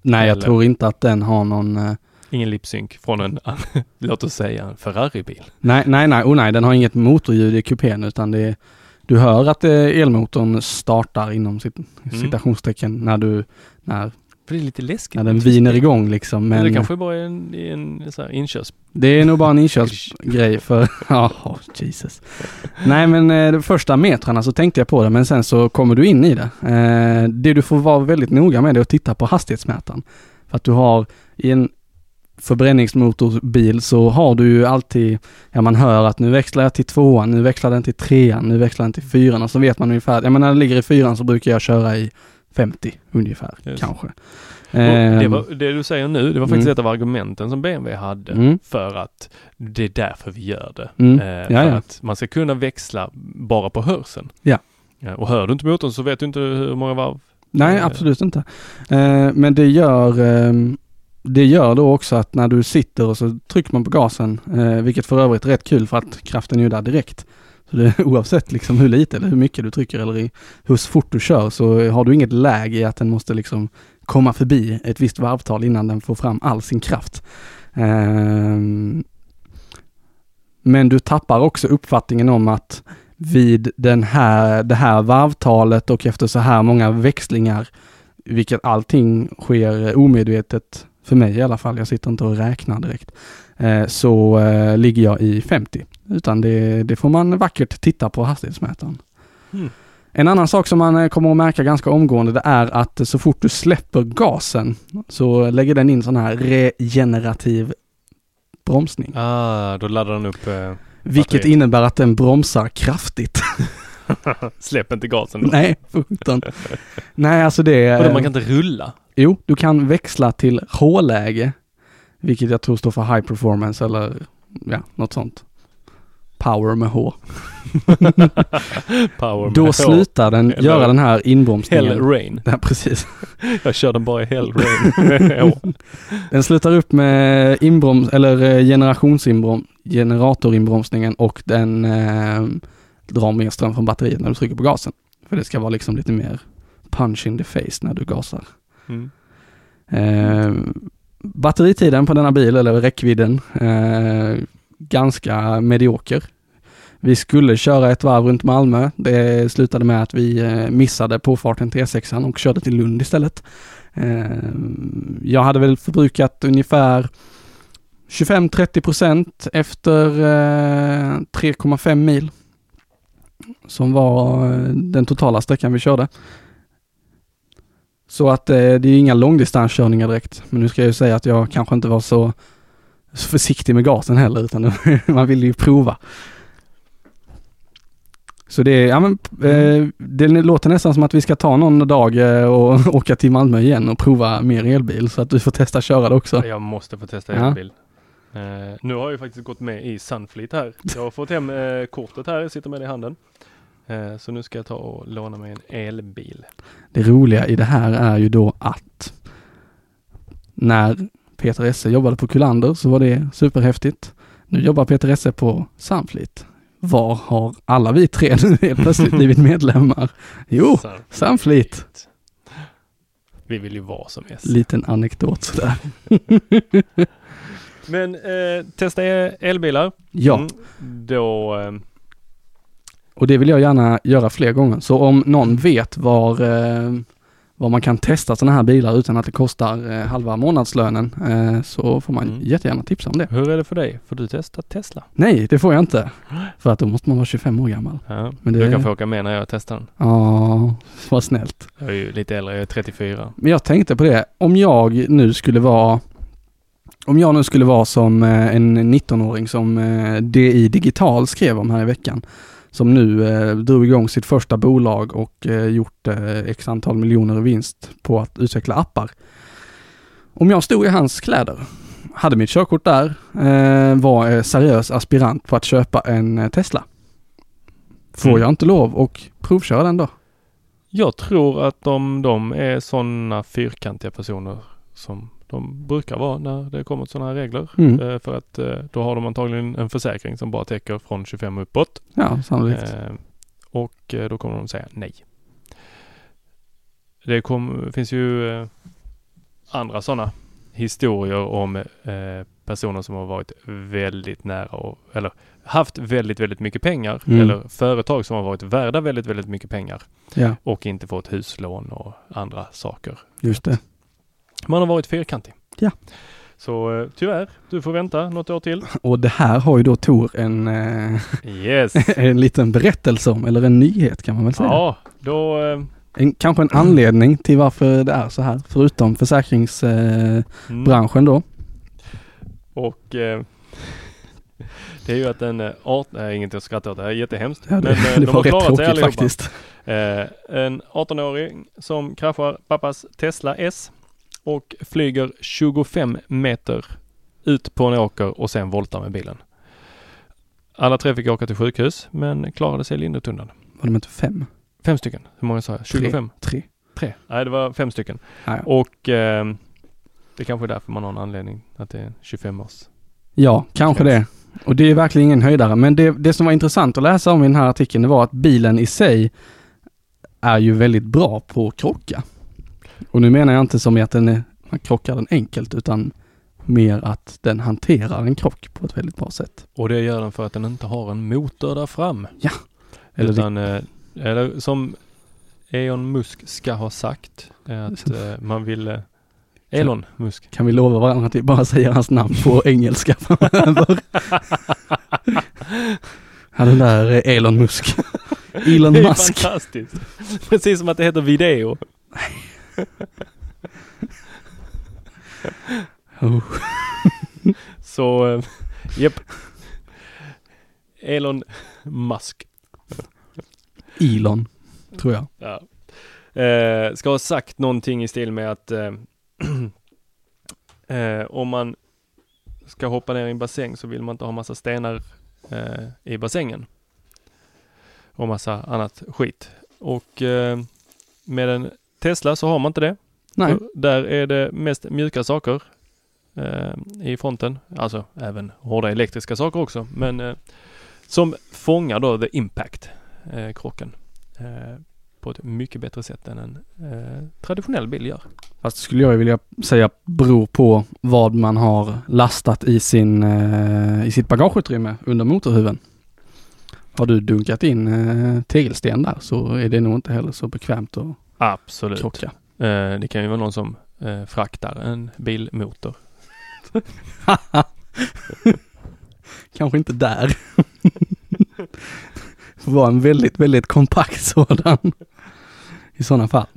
Nej, jag Eller- tror inte att den har någon... eh, Ingen lipsync från en, låt oss säga en Ferrari-bil. Nej, nej, nej, oh, nej, den har inget motorljud i kupén utan det är, du hör att eh, elmotorn startar inom cit- Mm. citationstecken när du, när, För det är lite läskigt. när den viner igång liksom. Men det kanske bara är en, en så här inkörs... det är nog bara en inköpsgrej för, ja, oh, Jesus. Nej men eh, de första metrarna så tänkte jag på det men sen så kommer du in i det. Eh, det du får vara väldigt noga med är att titta på hastighetsmätaren. För att du har i en förbränningsmotorbil så har du ju alltid, ja man hör att nu växlar jag till tvåan, nu växlar den till trean, nu växlar den till fyran och så vet man ungefär, ja men när det ligger i fyran så brukar jag köra i 50 ungefär, Just. kanske. Det, Ehm, var, det du säger nu, det var faktiskt Mm. ett av argumenten som BMW hade Mm. för att det är därför vi gör det. Mm. Eh, för att man ska kunna växla bara på hörseln. Ja. ja. Och hör du inte motorn så vet du inte hur många varv. Nej, Eh. absolut inte. Eh, men det gör, ehm, det gör då också att när du sitter och så trycker man på gasen, vilket för övrigt är rätt kul för att kraften är ju där direkt. Så det, oavsett liksom hur lite eller hur mycket du trycker eller i, hur fort du kör så har du inget läge i att den måste liksom komma förbi ett visst varvtal innan den får fram all sin kraft. Ehm, men du tappar också uppfattningen om att vid den här, det här varvtalet och efter så här många växlingar, vilket allting sker omedvetet för mig i alla fall, jag sitter inte och räknar direkt, så eh, ligger jag i 50. Utan det, det får man vackert titta på hastighetsmätaren. Mm. En annan sak som man eh, kommer att märka ganska omgående det är att så fort du släpper gasen så lägger den in sån här regenerativ bromsning. Ah, då laddar den upp. Eh, Vilket innebär att den bromsar kraftigt. släpp inte gasen då. Nej, sjutton. Nej, alltså det är... Man kan inte rulla? Jo, du kan växla till H-läge, vilket jag tror står för high performance eller ja, något sånt. Power med H. Power med Då H. slutar den Eller- göra den här inbromsningen. Hell rain. Ja, precis. Jag kör den bara i hell rain med H. Den slutar upp med inbroms eller eh, generationsinbrom generatorinbromsningen och den eh, drar mer ström från batteriet när du trycker på gasen. För det ska vara liksom lite mer punch in the face när du gasar. Mm. Eh, batteritiden på denna bil, eller räckvidden, eh, ganska medioker. Vi skulle köra ett varv runt Malmö. Det slutade med att vi eh, missade påfarten till E6 och körde till Lund istället. Eh, jag hade väl förbrukat ungefär 25-30 procent efter eh, 3,5 mil. Som var eh, den totala sträckan vi körde. Så att eh, det är inga långdistanskörningar direkt. Men nu ska jag ju säga att jag kanske inte var så, försiktig med gasen heller utan man vill ju prova. Så det, är, ja, men, eh, det låter nästan som att vi ska ta någon dag eh, och åka till Malmö igen och prova mer elbil så att du får testa köra det också. Jag måste få testa Ja. elbil. Eh, nu har jag ju faktiskt gått med i Sunfleet här. Jag har fått hem eh, kortet här, jag sitter med det i handen. Eh, så nu ska jag ta och låna mig en elbil. Det roliga i det här är ju då att när Peter Esse jobbade på Kullander så var det superhäftigt. Nu jobbar Peter Esse på Sunfleet. Var har alla vi tre nu helt plötsligt blivit medlemmar? Jo, Sunfleet. Vi vill ju vara som S. Liten anekdot sådär. Men eh, testa e- elbilar. Ja, Mm, då, eh, och det vill jag gärna göra fler gånger. Så om någon vet var, eh, var man kan testa sådana här bilar utan att det kostar eh, halva månadslönen eh, så får man Mm. jättegärna tipsa om det. Hur är det för dig? Får du testa Tesla? Nej, det får jag inte. För att då måste man vara 25 år gammal. Ja, Men det- Du kan få åka med när jag testar den. Ja, vad snällt. Jag är ju lite äldre, jag är 34. Men jag tänkte på det, om jag nu skulle vara om jag nu skulle vara som en 19-åring som DI Digital skrev om här i veckan, som nu eh, drog igång sitt första bolag och eh, gjort eh, x antal miljoner i vinst på att utveckla appar. Om jag stod i hans kläder, hade mitt körkort där, eh, var eh, seriös aspirant på att köpa en eh, Tesla. Får Mm. jag inte lov och provköra den då? Jag tror att de, de är sådana fyrkantiga personer som de brukar vara när det kommer sådana här regler. Mm. Eh, för att eh, då har de antagligen en försäkring som bara täcker från 25 uppåt. Ja, sannolikt. Eh, och då kommer de säga nej. Det kom, finns ju andra sådana historier om personer som har varit väldigt nära och, eller haft väldigt, väldigt mycket pengar Mm. eller företag som har varit värda väldigt, väldigt mycket pengar Ja, och inte fått huslån och andra saker. just det. Man har varit fyrkantig. Ja. Så eh, tyvärr, du får vänta något år till. Och det här har ju då Tor en, eh, Yes! en liten berättelse om, eller en nyhet kan man väl säga. ja, då eh, En, kanske en anledning till varför det är så här, förutom försäkringsbranschen mm. då. Och eh, det är ju att en art, nej inget att skratta åt, det här är jättehemskt. Ja, det, Men det de var har klarat sig allihopa. faktiskt. Eh, en 18-åring som kraschar pappas Tesla S och flyger 25 meter ut på en åker och sen voltar med bilen. Alla tre fick åka till sjukhus men klarade sig lindrigt undan. Var de inte fem? Fem stycken. Hur många sa jag? 25? Tre? Tre. Nej, det var fem stycken. Ja, ja. Och eh, det kanske är därför man har en anledning att det är 25 års. ja, kanske det. Och det är verkligen ingen höjdare. Men det, det som var intressant att läsa om i den här artikeln, det var att bilen i sig är ju väldigt bra på att krocka. Och nu menar jag inte som i att den är, man krockar den enkelt, utan mer att den hanterar en krock på ett väldigt bra sätt. Och det gör den för att den inte har en motor där fram. Eller det- Utan, eh, eller som Elon Musk ska ha sagt, att eh, man vill eh, Elon Musk. Kan vi lova varandra att vi bara säger hans namn på engelska framöver? Han den där Elon Musk. Elon Det är Musk. fantastiskt. Precis som att det heter video. Oh. Så, eh, japp. Elon Musk. Elon, tror jag. Ja. Eh, ska ha sagt någonting i stil med att eh, eh, om man ska hoppa ner i en bassäng så vill man inte ha massa stenar eh, i bassängen. Och massa annat skit. Och eh, med en Tesla så har man inte det. Nej, Där är det mest mjuka saker eh, i fronten. Alltså även hårda elektriska saker också. Men eh, som fångar då the impact, eh, krocken. Eh, på ett mycket bättre sätt än en eh, traditionell bil gör. fast skulle jag vilja säga beror på vad man har lastat i sin, eh, i sitt bagageutrymme under motorhuven. Har du dunkat in tegelsten där så är det nog inte heller så bekvämt att Absolut. krocka. Eh, det kan ju vara någon som eh, fraktar en bilmotor. Kanske inte där. Får vara en väldigt, väldigt kompakt sådan. I sådana fall.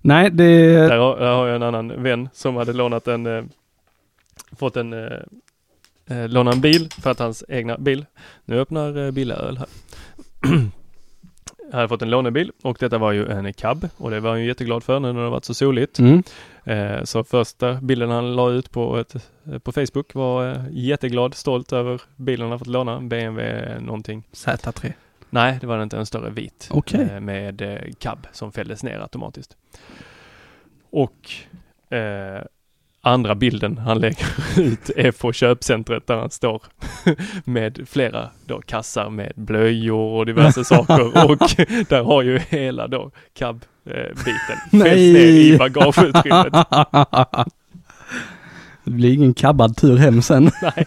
Nej, det... Där har, där har jag en annan vän som hade lånat en, eh, fått en, eh, eh, låna en bil för att hans egna bil, nu öppnar eh, Billa öl här. Hade fått en lånebil och detta var ju en cab och det var han ju jätteglad för nu när det varit så soligt. Mm. Eh, så första bilden han la ut på, ett, eh, på Facebook var eh, jätteglad, stolt över bilen han fått låna, BMW någonting. Z3. Nej, det var inte en större vit. Okej. Eh, med eh, cab som fälldes ner automatiskt. Och eh, andra bilden han lägger ut är på köpcentret där han står med flera då kassar med blöjor och diverse saker och där har ju hela då cab-biten fällts ner i bagageutrymmet. det blir ingen kabbad tur hem sen. Nej.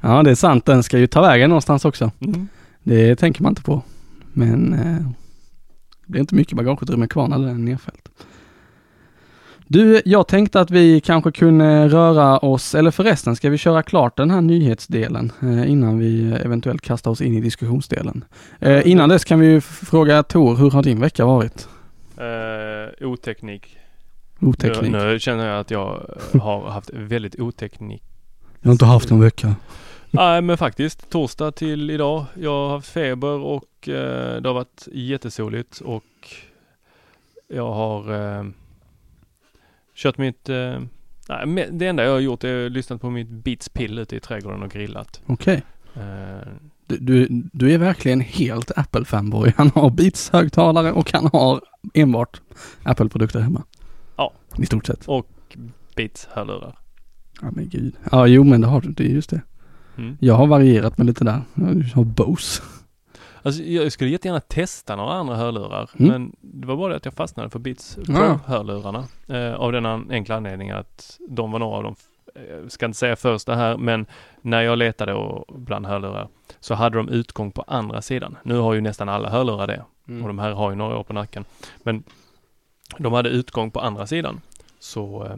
ja, det är sant. Den ska ju ta vägen någonstans också. Mm. Det tänker man inte på. Men eh, Det blir inte mycket bagageutrymme kvar när den är nedfällt. Du, jag tänkte att vi kanske kunde röra oss, eller förresten ska vi köra klart den här nyhetsdelen eh, innan vi eventuellt kastar oss in i diskussionsdelen. Eh, innan dess kan vi fråga Tor, hur har din vecka varit? Uh, oteknik. Oteknik. Nu, nu känner jag att jag eh, har haft väldigt oteknik. Jag har inte haft en vecka. Nej men faktiskt torsdag till idag. Jag har haft feber och eh, det har varit jättesoligt och jag har eh, kört mitt eh, nej, det enda jag har gjort är lyssnat på mitt Beats pill ute i trädgården och grillat. Okej. Eh, Du, du, du är verkligen helt Apple-fanboy. Han har Beats-högtalare och han har enbart Apple-produkter hemma. Ja. I stort sett. och Beats hörlurar. Ja men gud. Ja jo men det har du, det är just det. Mm. Jag har varierat med lite där. Jag har Bose. Alltså jag skulle jättegärna testa några andra hörlurar Mm. men det var bara det att jag fastnade för Beats Ja. Pro-hörlurarna. Eh, av den enkla anledningen att de var några av de, eh, jag ska inte säga första här, men när jag letade och bland hörlurar så hade de utgång på andra sidan. Nu har ju nästan alla hörlurar det Mm. och de här har ju några år på nacken. Men de hade utgång på andra sidan. Så eh,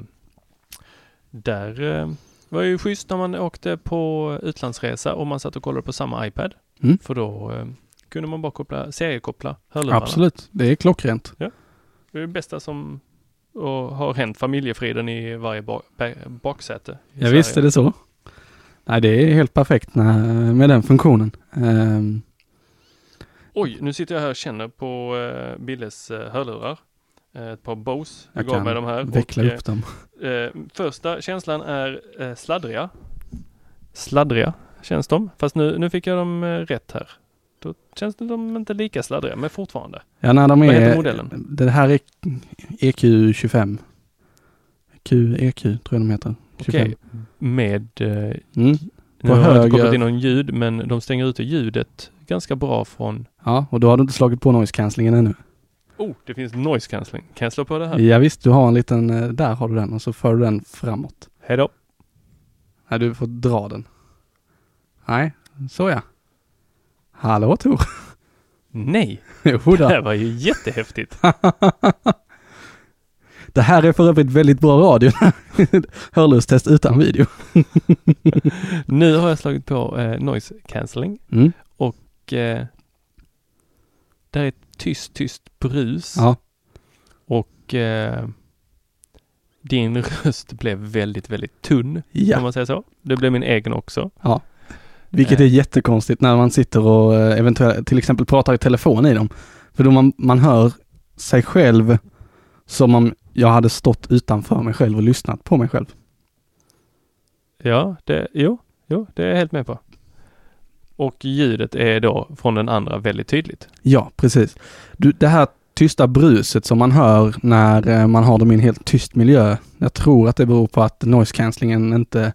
där eh, var ju schysst när man åkte på utlandsresa och man satt och kollade på samma iPad. Mm. För då eh, kunde man bara koppla, seriekoppla hörlurarna. Absolut, det är klockrent. Det är det bästa som och har hänt familjefriden i varje ba- ba- baksäte. i Ja Sverige. visst är det så. Nej det är helt perfekt med den funktionen. Ehm, Oj, nu sitter jag här och känner på uh, Billes eh, hörlurar. Eh, ett par Bose. Du jag gav kan mig de här. veckla och, upp dem. Första känslan är sladdriga. Sladdriga känns de. Fast nu, nu fick jag dem rätt här. Då känns det de inte lika sladdriga, men fortfarande. Ja när de Vad heter är, modellen? det här är EQ25. QEQ tror jag de heter. 25. Okej. Med, eh, Mm. nu har jag inte kopplat in någon ljud, men de stänger ute ljudet ganska bra från... Ja, och då har du inte slagit på noise cancellingen ännu. Oh, det finns noise cancelling. Kan jag slå på det här? Ja visst, du har en liten, eh, där har du den och så för du den framåt. Hej då. Nej, du får dra den. Nej, så ja. Hallå Tor. Nej, Jo det här var ju jättehäftigt. Det här är för övrigt väldigt bra radio. Hörlurstest utan video. nu har jag slagit på eh, noise cancelling Mm. och eh, det är ett tyst, tyst brus. Ja, Och eh, din röst blev väldigt, väldigt tunn. Kan ja. man säga så? Det blev min egen också. Vilket är jättekonstigt när man sitter och eh, eventuellt till exempel pratar i telefon i dem. För då man, man hör sig själv som om jag hade stått utanför mig själv och lyssnat på mig själv. Ja, det, jo, jo, det är jag helt med på. Och ljudet är då från den andra väldigt tydligt. Ja, precis. Du, det här tysta bruset som man hör när eh, man har dem i en helt tyst miljö. Jag tror att det beror på att noise cancellingen inte,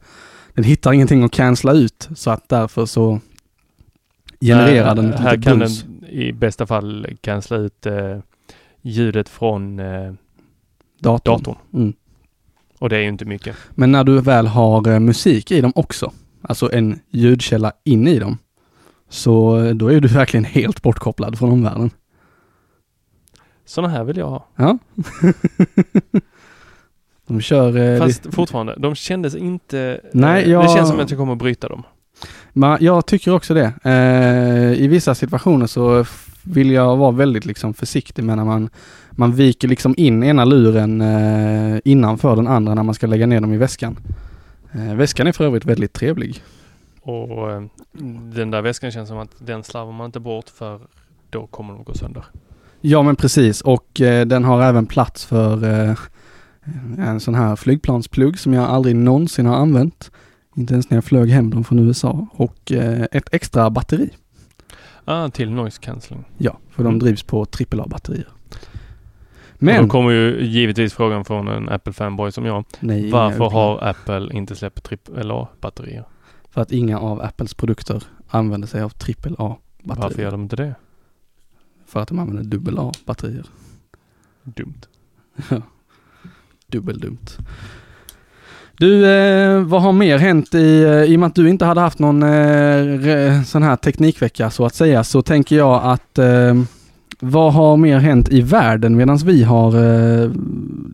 den hittar ingenting att cancella ut så att därför så genererar den ett Här kan brus. den i bästa fall cancella ut eh, ljudet från eh, datorn. datorn. Mm. Och det är ju inte mycket. Men när du väl har eh, musik i dem också, alltså en ljudkälla in i dem, så eh, då är du verkligen helt bortkopplad från omvärlden. Sådana här vill jag ha. Ja. De kör... eh, Fast fortfarande, de kändes inte... Nej, eh, jag- Det känns som att jag kommer att bryta dem. Men jag tycker också det. Eh, I vissa situationer så vill jag vara väldigt liksom försiktig med när man, man viker liksom in ena luren eh, innanför den andra när man ska lägga ner dem i väskan. Väskan är för övrigt väldigt trevlig. Och den där väskan känns som att den slarvar man inte bort för då kommer de gå sönder. Ja men precis och eh, den har även plats för eh, en sån här flygplansplugg som jag aldrig någonsin har använt. Inte ens när jag flög hem dem från USA och eh, ett extra batteri. Ah, till noise cancelling. Ja, för de Mm. drivs på AAA-batterier. Men... Då kommer ju givetvis frågan från en Apple-fanboy som jag. nej, Varför har Apple inte släppt AAA-batterier? För att inga av Apples produkter använder sig av AAA-batterier. Varför gör de inte det? För att de använder AA-batterier. Dumt. Dubbeldumt. Du, eh, vad har mer hänt i, eh, i och med att du inte hade haft någon eh, re, sån här teknikvecka så att säga, så tänker jag att eh, vad har mer hänt i världen medan vi har eh,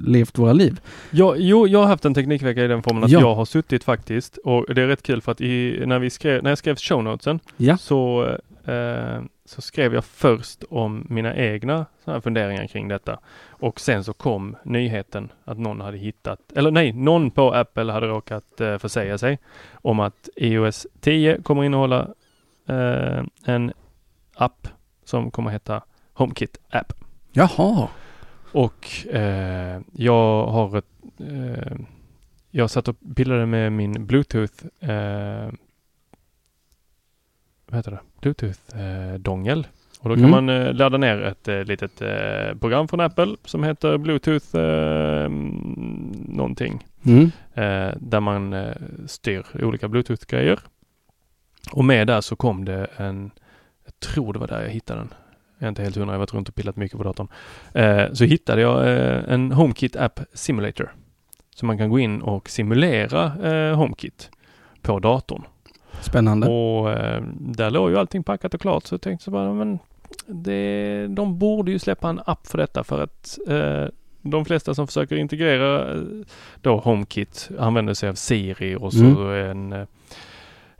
levt våra liv? Ja, jo, jag har haft en teknikvecka i den formen att Ja. jag har suttit faktiskt och det är rätt kul för att i, när, vi skrev, när jag skrev shownotesen Ja. så, eh, så skrev jag först om mina egna här funderingar kring detta. Och sen så kom nyheten att någon hade hittat, eller nej, någon på Apple hade råkat eh, försäga sig om att iOS 10 kommer innehålla eh, en app som kommer heta HomeKit App. Jaha. Och eh, jag har ett, eh, jag satt och pillade med min Bluetooth eh, vad heter det? Bluetooth-dongel. och då kan Mm. man eh, ladda ner ett eh, litet eh, program från Apple som heter Bluetooth eh, någonting. Mm. Eh, där man eh, styr olika Bluetooth-grejer. Och med där så kom det en, jag tror det var där jag hittade den. Jag är inte helt hundra, jag har varit runt och pillat mycket på datorn. Eh, så hittade jag eh, en HomeKit App Simulator. Så man kan gå in och simulera eh, HomeKit på datorn. Spännande. Och eh, där låg ju allting packat och klart så jag tänkte så bara, men det, de borde ju släppa en app för detta för att eh, de flesta som försöker integrera eh, då HomeKit använder sig av Siri och så en eh,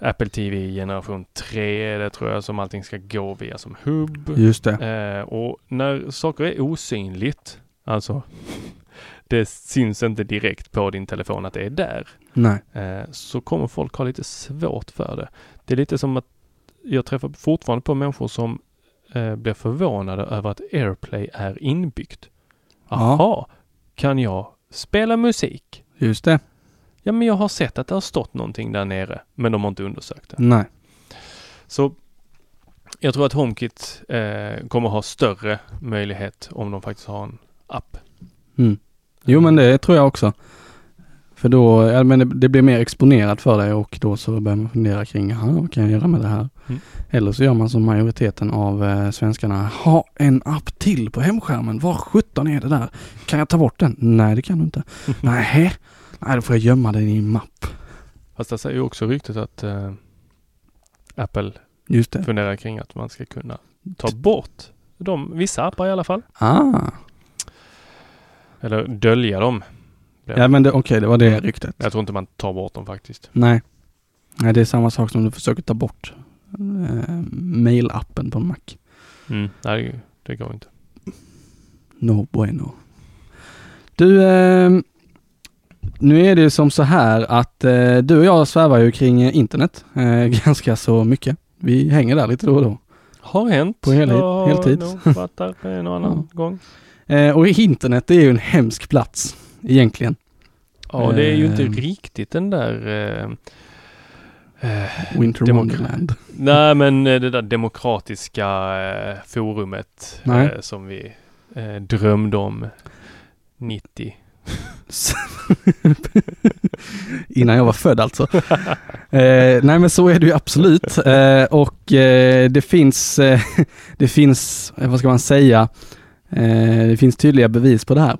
Apple TV generation 3 är det tror jag som allting ska gå via som hubb. Just det. Eh, och när saker är osynligt, alltså det syns inte direkt på din telefon att det är där Nej. eh, så kommer folk ha lite svårt för det. Det är lite som att jag träffar fortfarande på människor som eh, blir förvånade över att AirPlay är inbyggt. Ja. Jaha, kan jag spela musik? Just det. Ja, men jag har sett att det har stått någonting där nere, men de har inte undersökt det. Nej. Så jag tror att HomeKit eh, kommer ha större möjlighet om de faktiskt har en app. Mm. Jo men det tror jag också. För då, ja, men det, det blir mer exponerat för dig och då så börjar man fundera kring, vad kan jag göra med det här? Mm. Eller så gör man som majoriteten av eh, svenskarna, ha en app till på hemskärmen, var 17 är det där? Kan jag ta bort den? Nej det kan du inte. Nej, nej då får jag gömma den i en mapp. Fast det säger ju också ryktet att eh, Apple Just det. funderar kring att man ska kunna ta bort de, vissa appar i alla fall. Ah, Eller dölja dem. ja men okej det var det ryktet. Jag tror inte man tar bort dem faktiskt. Nej. Nej det är samma sak som du försöker ta bort eh, mailappen på en Mac. Mm. Nej, det går inte. No bueno. Du, eh, nu är det som så här att eh, du och jag svävar ju kring eh, internet eh, ganska så mycket. Vi hänger där lite då och då. Har hänt. På heltid- Jag har heltid. nog varit där en och annan gång. Eh, och internet det är ju en hemsk plats egentligen. Ja, det är ju inte Eh. riktigt den där eh, Winter Wonderland. Nej, men det där demokratiska forumet som vi drömde om 90. Innan jag var född alltså. eh, nej men så är det ju absolut. Eh, och eh, det finns, eh, det finns, eh, vad ska man säga, eh, det finns tydliga bevis på det här.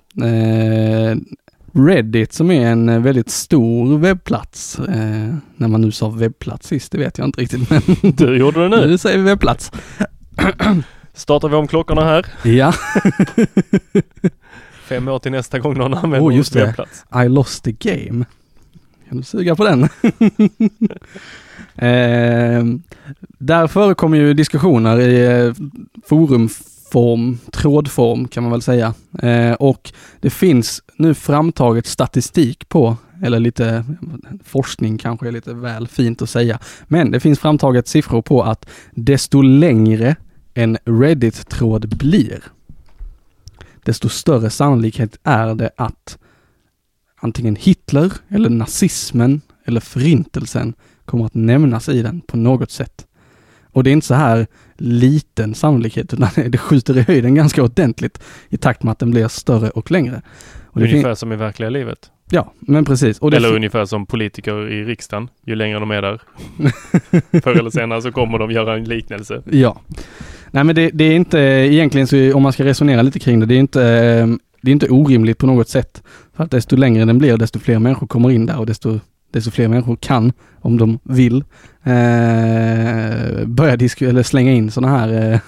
Reddit som är en väldigt stor webbplats, när man nu sa webbplats sist, det vet jag inte riktigt men Du gjorde det nu. nu säger vi webbplats. Startar vi om klockorna här. Ja, Fem år till nästa gång någon använder Oh, just det. webbplats. I lost the game. Kan du suga på den? eh, där förekommer ju diskussioner i eh, forumform, trådform kan man väl säga. Eh, och det finns nu framtaget statistik på, eller lite forskning kanske är lite väl fint att säga, men det finns framtaget siffror på att desto längre en Reddit-tråd blir, desto större sannolikhet är det att antingen Hitler eller nazismen eller förintelsen kommer att nämnas i den på något sätt. Och det är inte så här liten sannolikhet utan det skjuter i höjden ganska ordentligt i takt med att den blir större och längre. Och Ungefär som i verkliga livet. Ja, men precis. Och det Eller ungefär som politiker i riksdagen. Ju längre de är där. Förr eller senare så kommer de göra en liknelse. Ja. Nej men det, det är inte egentligen så om man ska resonera lite kring det, det är inte, eh, det är inte orimligt på något sätt. För att desto längre den blir, desto fler människor kommer in där och desto, desto fler människor kan, om de vill, eh, börja disk- eller slänga in sådana här eh,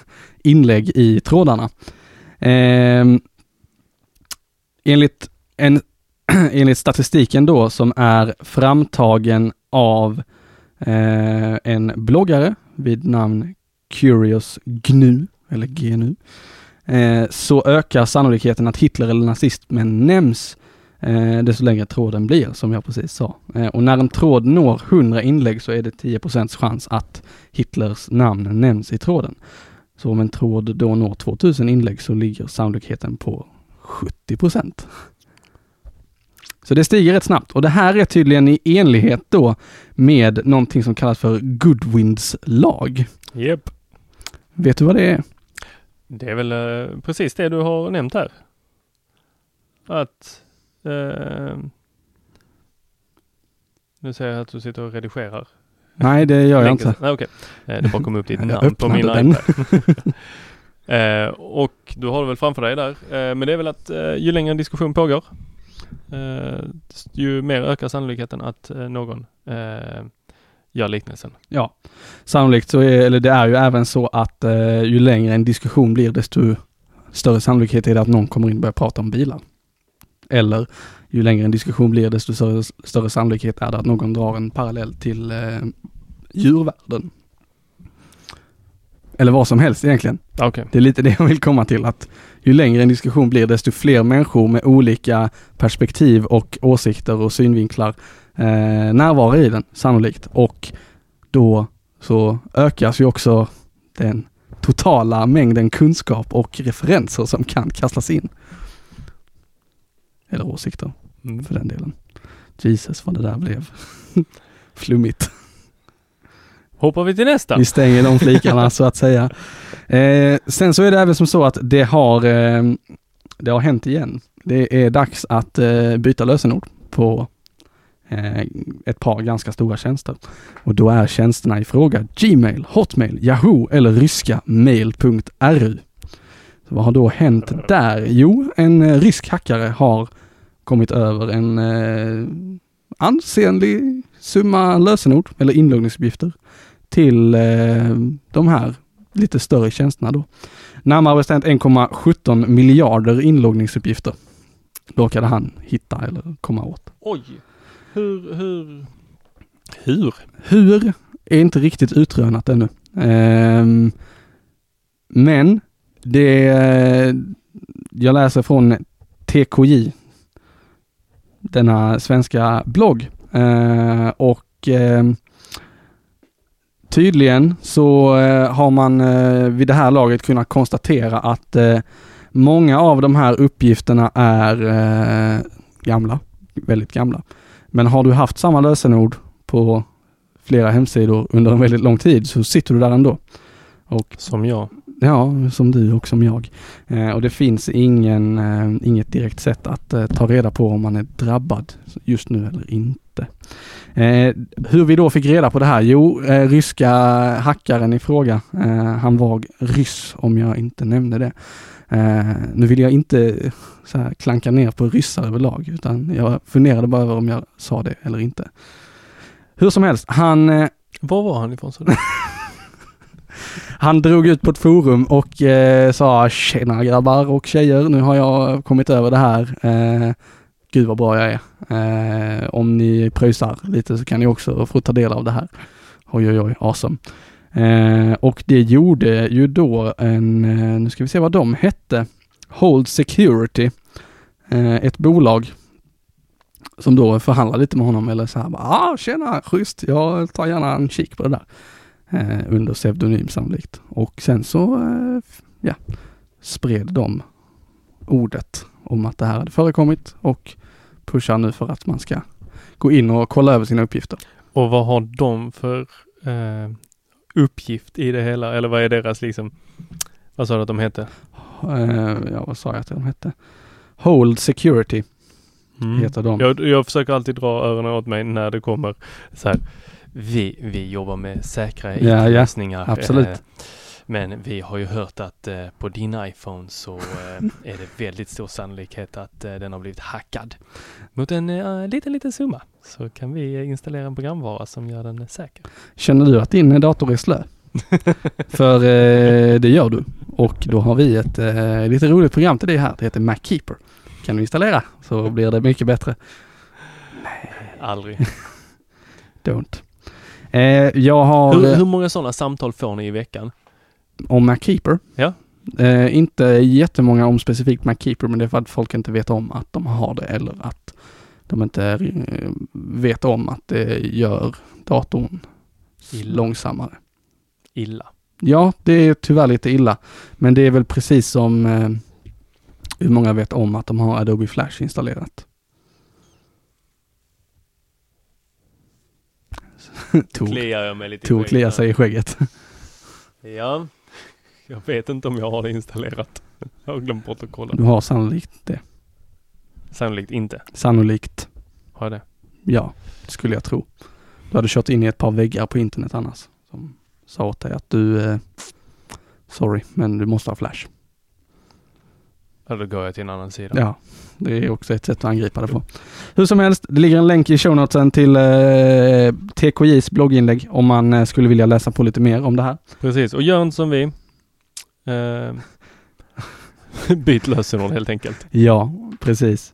inlägg i trådarna. Eh, enligt, en, enligt statistiken då som är framtagen av eh, en bloggare vid namn Curious GNU, eller GNU, eh, så ökar sannolikheten att Hitler eller nazismen nämns eh, desto längre tråden blir, som jag precis sa. Eh, och när en tråd når 100 inlägg så är det 10% chans att Hitlers namn nämns i tråden. Så om en tråd då når 2000 inlägg så ligger sannolikheten på 70 så det stiger rätt snabbt och det här är tydligen i enlighet då med någonting som kallas för Goodwins lag. Yep. Vet du vad det är? Det är väl eh, precis det du har nämnt här. Att eh, nu säger jag att du sitter och redigerar. Nej, det gör jag inte. Nej, okej. Eh, det bara kom upp ditt namn på min iPad. eh, och du har det väl framför dig där. Eh, men det är väl att ju längre en diskussion pågår, Eh, ju mer ökar sannolikheten att eh, någon eh, gör liknelsen. Ja, sannolikt så är, eller det är ju även så att eh, ju längre en diskussion blir desto större sannolikhet är det att någon kommer in och börjar prata om bilar. Eller ju längre en diskussion blir desto större, större sannolikhet är det att någon drar en parallell till eh, djurvärlden. Eller vad som helst egentligen. Okej. Det är lite det jag vill komma till att ju längre en diskussion blir desto fler människor med olika perspektiv och åsikter och synvinklar eh, närvarar i den sannolikt och då så ökas ju också den totala mängden kunskap och referenser som kan kastas in. Eller åsikter Mm. för den delen. Jesus vad det där blev flummigt. Hoppar vi till nästa? Vi stänger de flikarna så att säga. Eh, sen så är det även som så att det har, eh, det har hänt igen. Det är dags att eh, byta lösenord på eh, ett par ganska stora tjänster. Och då är tjänsterna i fråga Gmail, Hotmail, Yahoo eller ryska mail.ru. Så vad har då hänt där? Jo, en eh, rysk hackare har kommit över en eh, ansenlig summa lösenord eller inloggningsuppgifter till eh, de här lite större tjänsterna då. Närmare bestämt 1,17 miljarder inloggningsuppgifter råkade han hitta eller komma åt. Oj! Hur, hur? Hur? Hur är inte riktigt utrönat ännu. Ehm, men det, jag läser från TKJ, denna svenska blogg. Eh, och eh, tydligen så eh, har man eh, vid det här laget kunnat konstatera att eh, många av de här uppgifterna är eh, gamla, väldigt gamla. Men har du haft samma lösenord på flera hemsidor under en väldigt lång tid så sitter du där ändå. Och Som jag. Ja, som du och som jag. Eh, och det finns ingen, eh, inget direkt sätt att eh, ta reda på om man är drabbad just nu eller inte. Eh, hur vi då fick reda på det här? Jo, eh, ryska hackaren i fråga, eh, han var ryss om jag inte nämnde det. Nu vill jag inte här, klanka ner på ryssar överlag, utan jag funderade bara över om jag sa det eller inte. Hur som helst, han Var var han ifrån? Han drog ut på ett forum och eh, sa tjena grabbar och tjejer, nu har jag kommit över det här. Eh, gud vad bra jag är. Eh, om ni pröjsar lite så kan ni också få ta del av det här. Oj oj oj, awesome. Eh, och det gjorde ju då en, eh, nu ska vi se vad de hette, Hold Security, eh, ett bolag som då förhandlade lite med honom eller så här, bara, ah tjena, schysst, jag tar gärna en kik på det där under pseudonym sannolikt. Och sen så eh, ja, spred de ordet om att det här hade förekommit och pushar nu för att man ska gå in och kolla över sina uppgifter. Och vad har de för eh, uppgift i det hela? Eller vad är deras liksom, vad sa du att de hette? Eh, ja, vad sa jag att de hette? Hold Security Mm. heter de. Jag, jag försöker alltid dra öronen åt mig när det kommer så här. Vi, vi jobbar med säkra Ja, ja. IT-lösningar. Absolut. eh, Men vi har ju hört att eh, på din iPhone så eh, är det väldigt stor sannolikhet att eh, den har blivit hackad. Mot en liten, liten summa så kan vi installera en programvara som gör den säker. Känner du att din dator är slö? För det gör du. Och då har vi ett lite roligt program till det här. Det heter MacKeeper. Kan du installera så blir det mycket bättre. Aldrig. Don't. Eh, jag har Hur, eh, hur många sådana samtal får ni i veckan? om MacKeeper. Ja. Eh, inte jättemånga om specifikt MacKeeper men det är för att folk inte vet om att de har det eller att de inte eh, vet om att det gör datorn Illa. långsammare. Illa. Ja, det är tyvärr lite illa. Men det är väl precis som eh, hur många vet om att de har Adobe Flash installerat. Tor, Kliar jag mig lite kliar här. sig i skägget. Ja. Jag vet inte om jag har det installerat. Jag har glömt bort att kolla. Du har sannolikt det. Sannolikt inte. Sannolikt, Har jag det? ja, skulle jag tro. Du hade kört in i ett par väggar på internet annars. Som sa åt dig att du, eh, sorry, men du måste ha Flash. Ja, då går jag till en annan sida. Ja, det är också ett sätt att angripa det på. Hur som helst, det ligger en länk i show notesen till eh, TKJs blogginlägg om man eh, skulle vilja läsa på lite mer om det här. Precis, och gör inte som vi. Eh, byt lösenord helt enkelt. Ja, precis.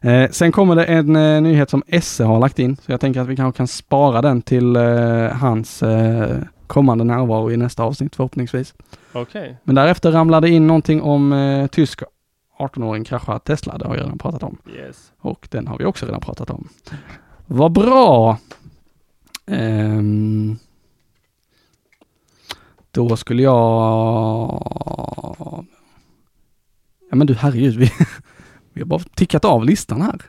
Eh, sen kommer det en eh, nyhet som Esse har lagt in, så jag tänker att vi kanske kan spara den till eh, hans eh, kommande närvaro i nästa avsnitt förhoppningsvis. Okej. Men därefter ramlade in någonting om eh, tysk 18-åring kraschar Tesla, det har jag redan pratat om. Yes. Och den har vi också redan pratat om. Vad bra! Ehm, då skulle jag... Ja men du herregud, vi, vi har bara tickat av listan här.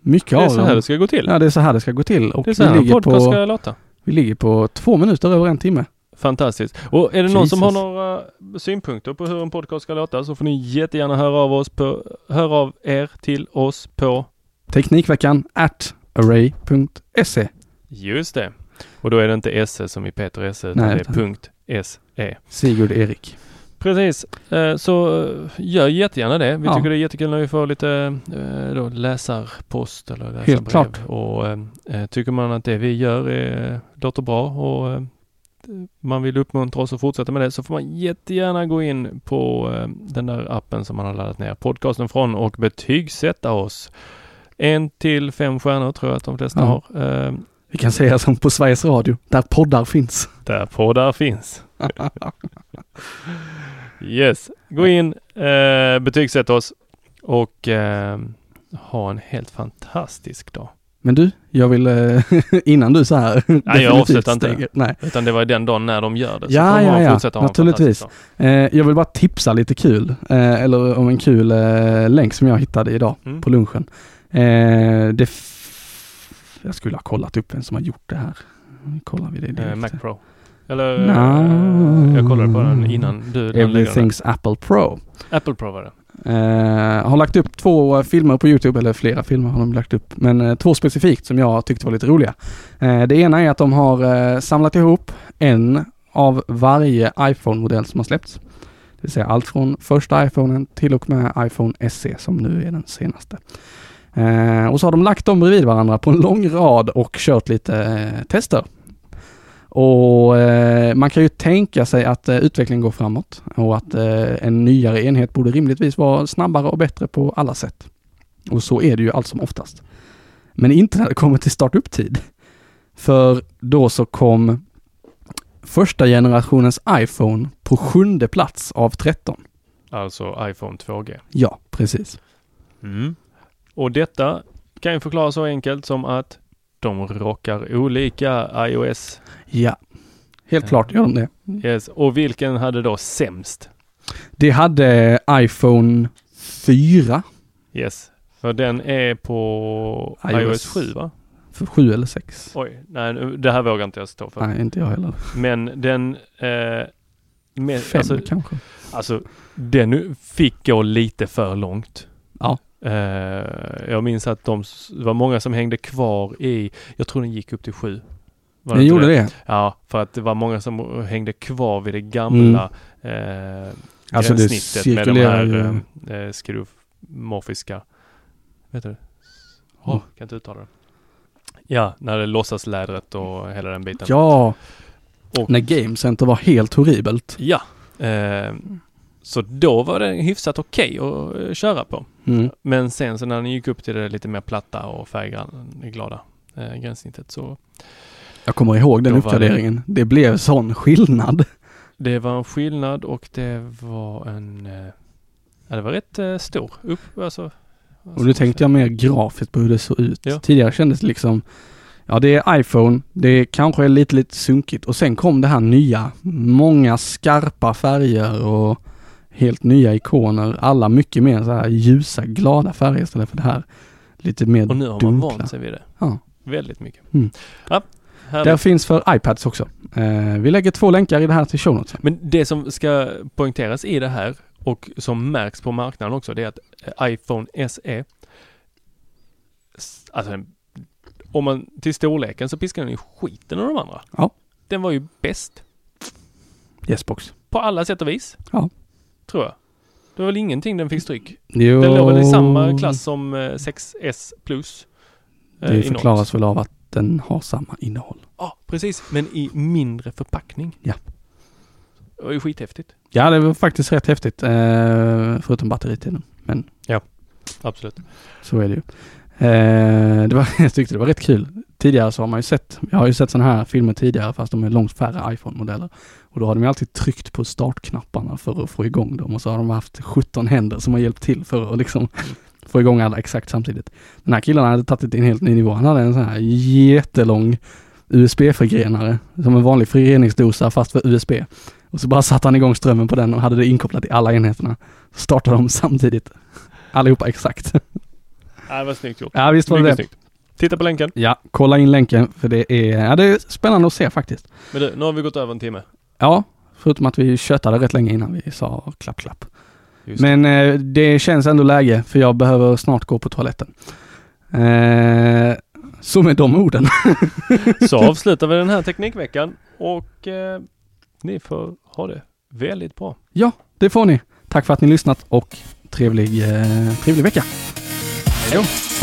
Mycket Det är av så här det ska gå till. Ja, det är så här det ska gå till. Och det är så vi här en ligger, podcast på, ska låta. vi ligger på två minuter över en timme. Fantastiskt. Och är det någon som har Jesus. några synpunkter på hur en podcast ska låta så får ni jättegärna höra av oss på, höra av er till oss på Teknikveckan at array.se. Just det. Och då är det inte SE som i Peter Esse utan Nej, det är punkt SE. Sigurd Erik. Precis. Eh, Så eh, gör jättegärna det. Vi Ja. tycker det är jättekul när vi får lite eh, då, läsarpost eller läsarbrev. Helt klart. Och tycker man att det vi gör är, låter bra och man vill uppmuntra oss att fortsätta med det så får man jättegärna gå in på eh, den där appen som man har laddat ner podcasten från och betygsätta oss. En till fem stjärnor tror jag att de flesta Ja. har. Eh, Vi kan säga som på Sveriges Radio, där poddar finns. Där poddar finns. Yes, gå in, eh, betygsätt oss och ha en helt fantastisk dag. Men du, jag vill eh, innan du så här Nej, jag avslutar inte. Nej, Utan det var den dagen när de gör det. Så Ja, ja, ja. en Naturligtvis. eh, jag vill bara tipsa lite kul, eh, eller om en kul länk som jag hittade idag Mm. på lunchen. Det jag skulle ha kollat upp vem som har gjort det här. Nu kollar vi det direkt. Mac Pro. Eller No. jag kollade på den innan du. Everything's Apple Pro. Apple Pro var det. Eh, har lagt upp två filmer på Youtube, eller flera filmer har de lagt upp, men eh, två specifikt som jag tyckte var lite roliga. Eh, det ena är att de har eh, samlat ihop en av varje iPhone-modell som har släppts. Det vill säga allt från första iPhonen till och med iPhone SE som nu är den senaste. Eh, och så har de lagt dem bredvid varandra på en lång rad och kört lite eh, tester. Och eh, man kan ju tänka sig att eh, utvecklingen går framåt och att eh, en nyare enhet borde rimligtvis vara snabbare och bättre på alla sätt. Och så är det ju allt som oftast. Men inte när det kommer till startup-tid. För då så kom första generationens iPhone på sjunde plats av 13. Alltså iPhone 2G. Ja, precis. Mm. Och detta kan ju förklaras så enkelt som att de rockar olika iOS. Ja, helt Ja. klart gör de det. Yes. Och vilken hade då sämst? Det hade iPhone 4 Yes. För den är på iOS. iOS, 7 va? för 7 eller 6. Oj, nej det här vågar inte jag stå för. Nej, inte jag heller. Men den, eh, med, 5 alltså, kanske. alltså den fick gå lite för långt. Ja. Eh, jag minns att de, det var många som hängde kvar i, jag tror den gick upp till 7. Var Den gjorde det. Ja, för att det var många som hängde kvar vid det gamla Mm. Alltså det gränssnittet med de här ju. eh, skruvmorfiska, vet du det? Åh, Mm. kan inte uttala det. Ja, när det låtsaslädret och hela den biten. Ja, Och- när Game Center var helt horribelt. Ja, Eh, så då var det hyfsat okej att eh, köra på. Mm. Men sen så när den gick upp till det lite mer platta och färgglada eh, gränssnittet så Jag kommer ihåg den var det- uppgraderingen. Det... blev sån skillnad. det var en skillnad och det var en eh, Ja det var rätt eh, stor upp alltså. Och nu tänkte jag mer grafiskt på hur det såg ut. Ja. Tidigare kändes det liksom, ja det är iPhone, det kanske är lite, lite sunkigt och sen kom det här nya, många skarpa färger och helt nya ikoner. Alla mycket mer så här ljusa, glada färger istället för det här lite mer Och nu har man dunkla. vant sig vid det. Ja. Väldigt mycket. Mm. Ja. Där finns för iPads också. Eh, vi lägger två länkar i det här till show notes. Men det som ska poängteras i det här och som märks på marknaden också det är att eh, iPhone SE Alltså den- om man till storleken så piskar den ju skiten av de andra. Ja. Den var ju bäst Yesbox. på alla sätt och vis. Ja. Tror jag. Det var väl ingenting den fick stryk. Jo, Den låg väl i samma klass som eh, 6S plus. eh, Det i förklaras väl av att den har samma innehåll. Ja, precis. Men i mindre förpackning. Ja. Det var ju skithäftigt. Ja, det var faktiskt rätt häftigt. Eh, förutom batteritiden. Men Absolut. Så är det ju. Eh, det var, jag tyckte det var rätt kul. Tidigare så har man ju sett, jag har ju sett sådana här filmer tidigare fast de är långt färre iPhone-modeller. Och då har de ju alltid tryckt på startknapparna för att få igång dem och så har de haft 17 händer som har hjälpt till för att liksom få igång alla exakt samtidigt. Den här killen hade tagit det till en helt ny nivå. Han hade en sån här jättelång USB-förgrenare som en vanlig förgreningsdosa fast för USB. Och så bara satte han igång strömmen på den och hade det inkopplat i alla enheterna. Startade de samtidigt. Allihopa exakt. Ja, det var snyggt gjort. Ja visst var Mycket det. snyggt. Titta på länken. Ja, kolla in länken för det är, ja, det är spännande att se faktiskt. Men du, nu har vi gått över en timme. Ja, förutom att vi tjötade rätt länge innan vi sa klapp klapp. Just Men eh, det känns ändå läge för jag behöver snart gå på toaletten. Eh, så med de orden. Så avslutar vi den här teknikveckan och eh, ni får ha det väldigt bra. Det får ni. Tack för att ni lyssnat och trevlig, eh, trevlig vecka. Hej.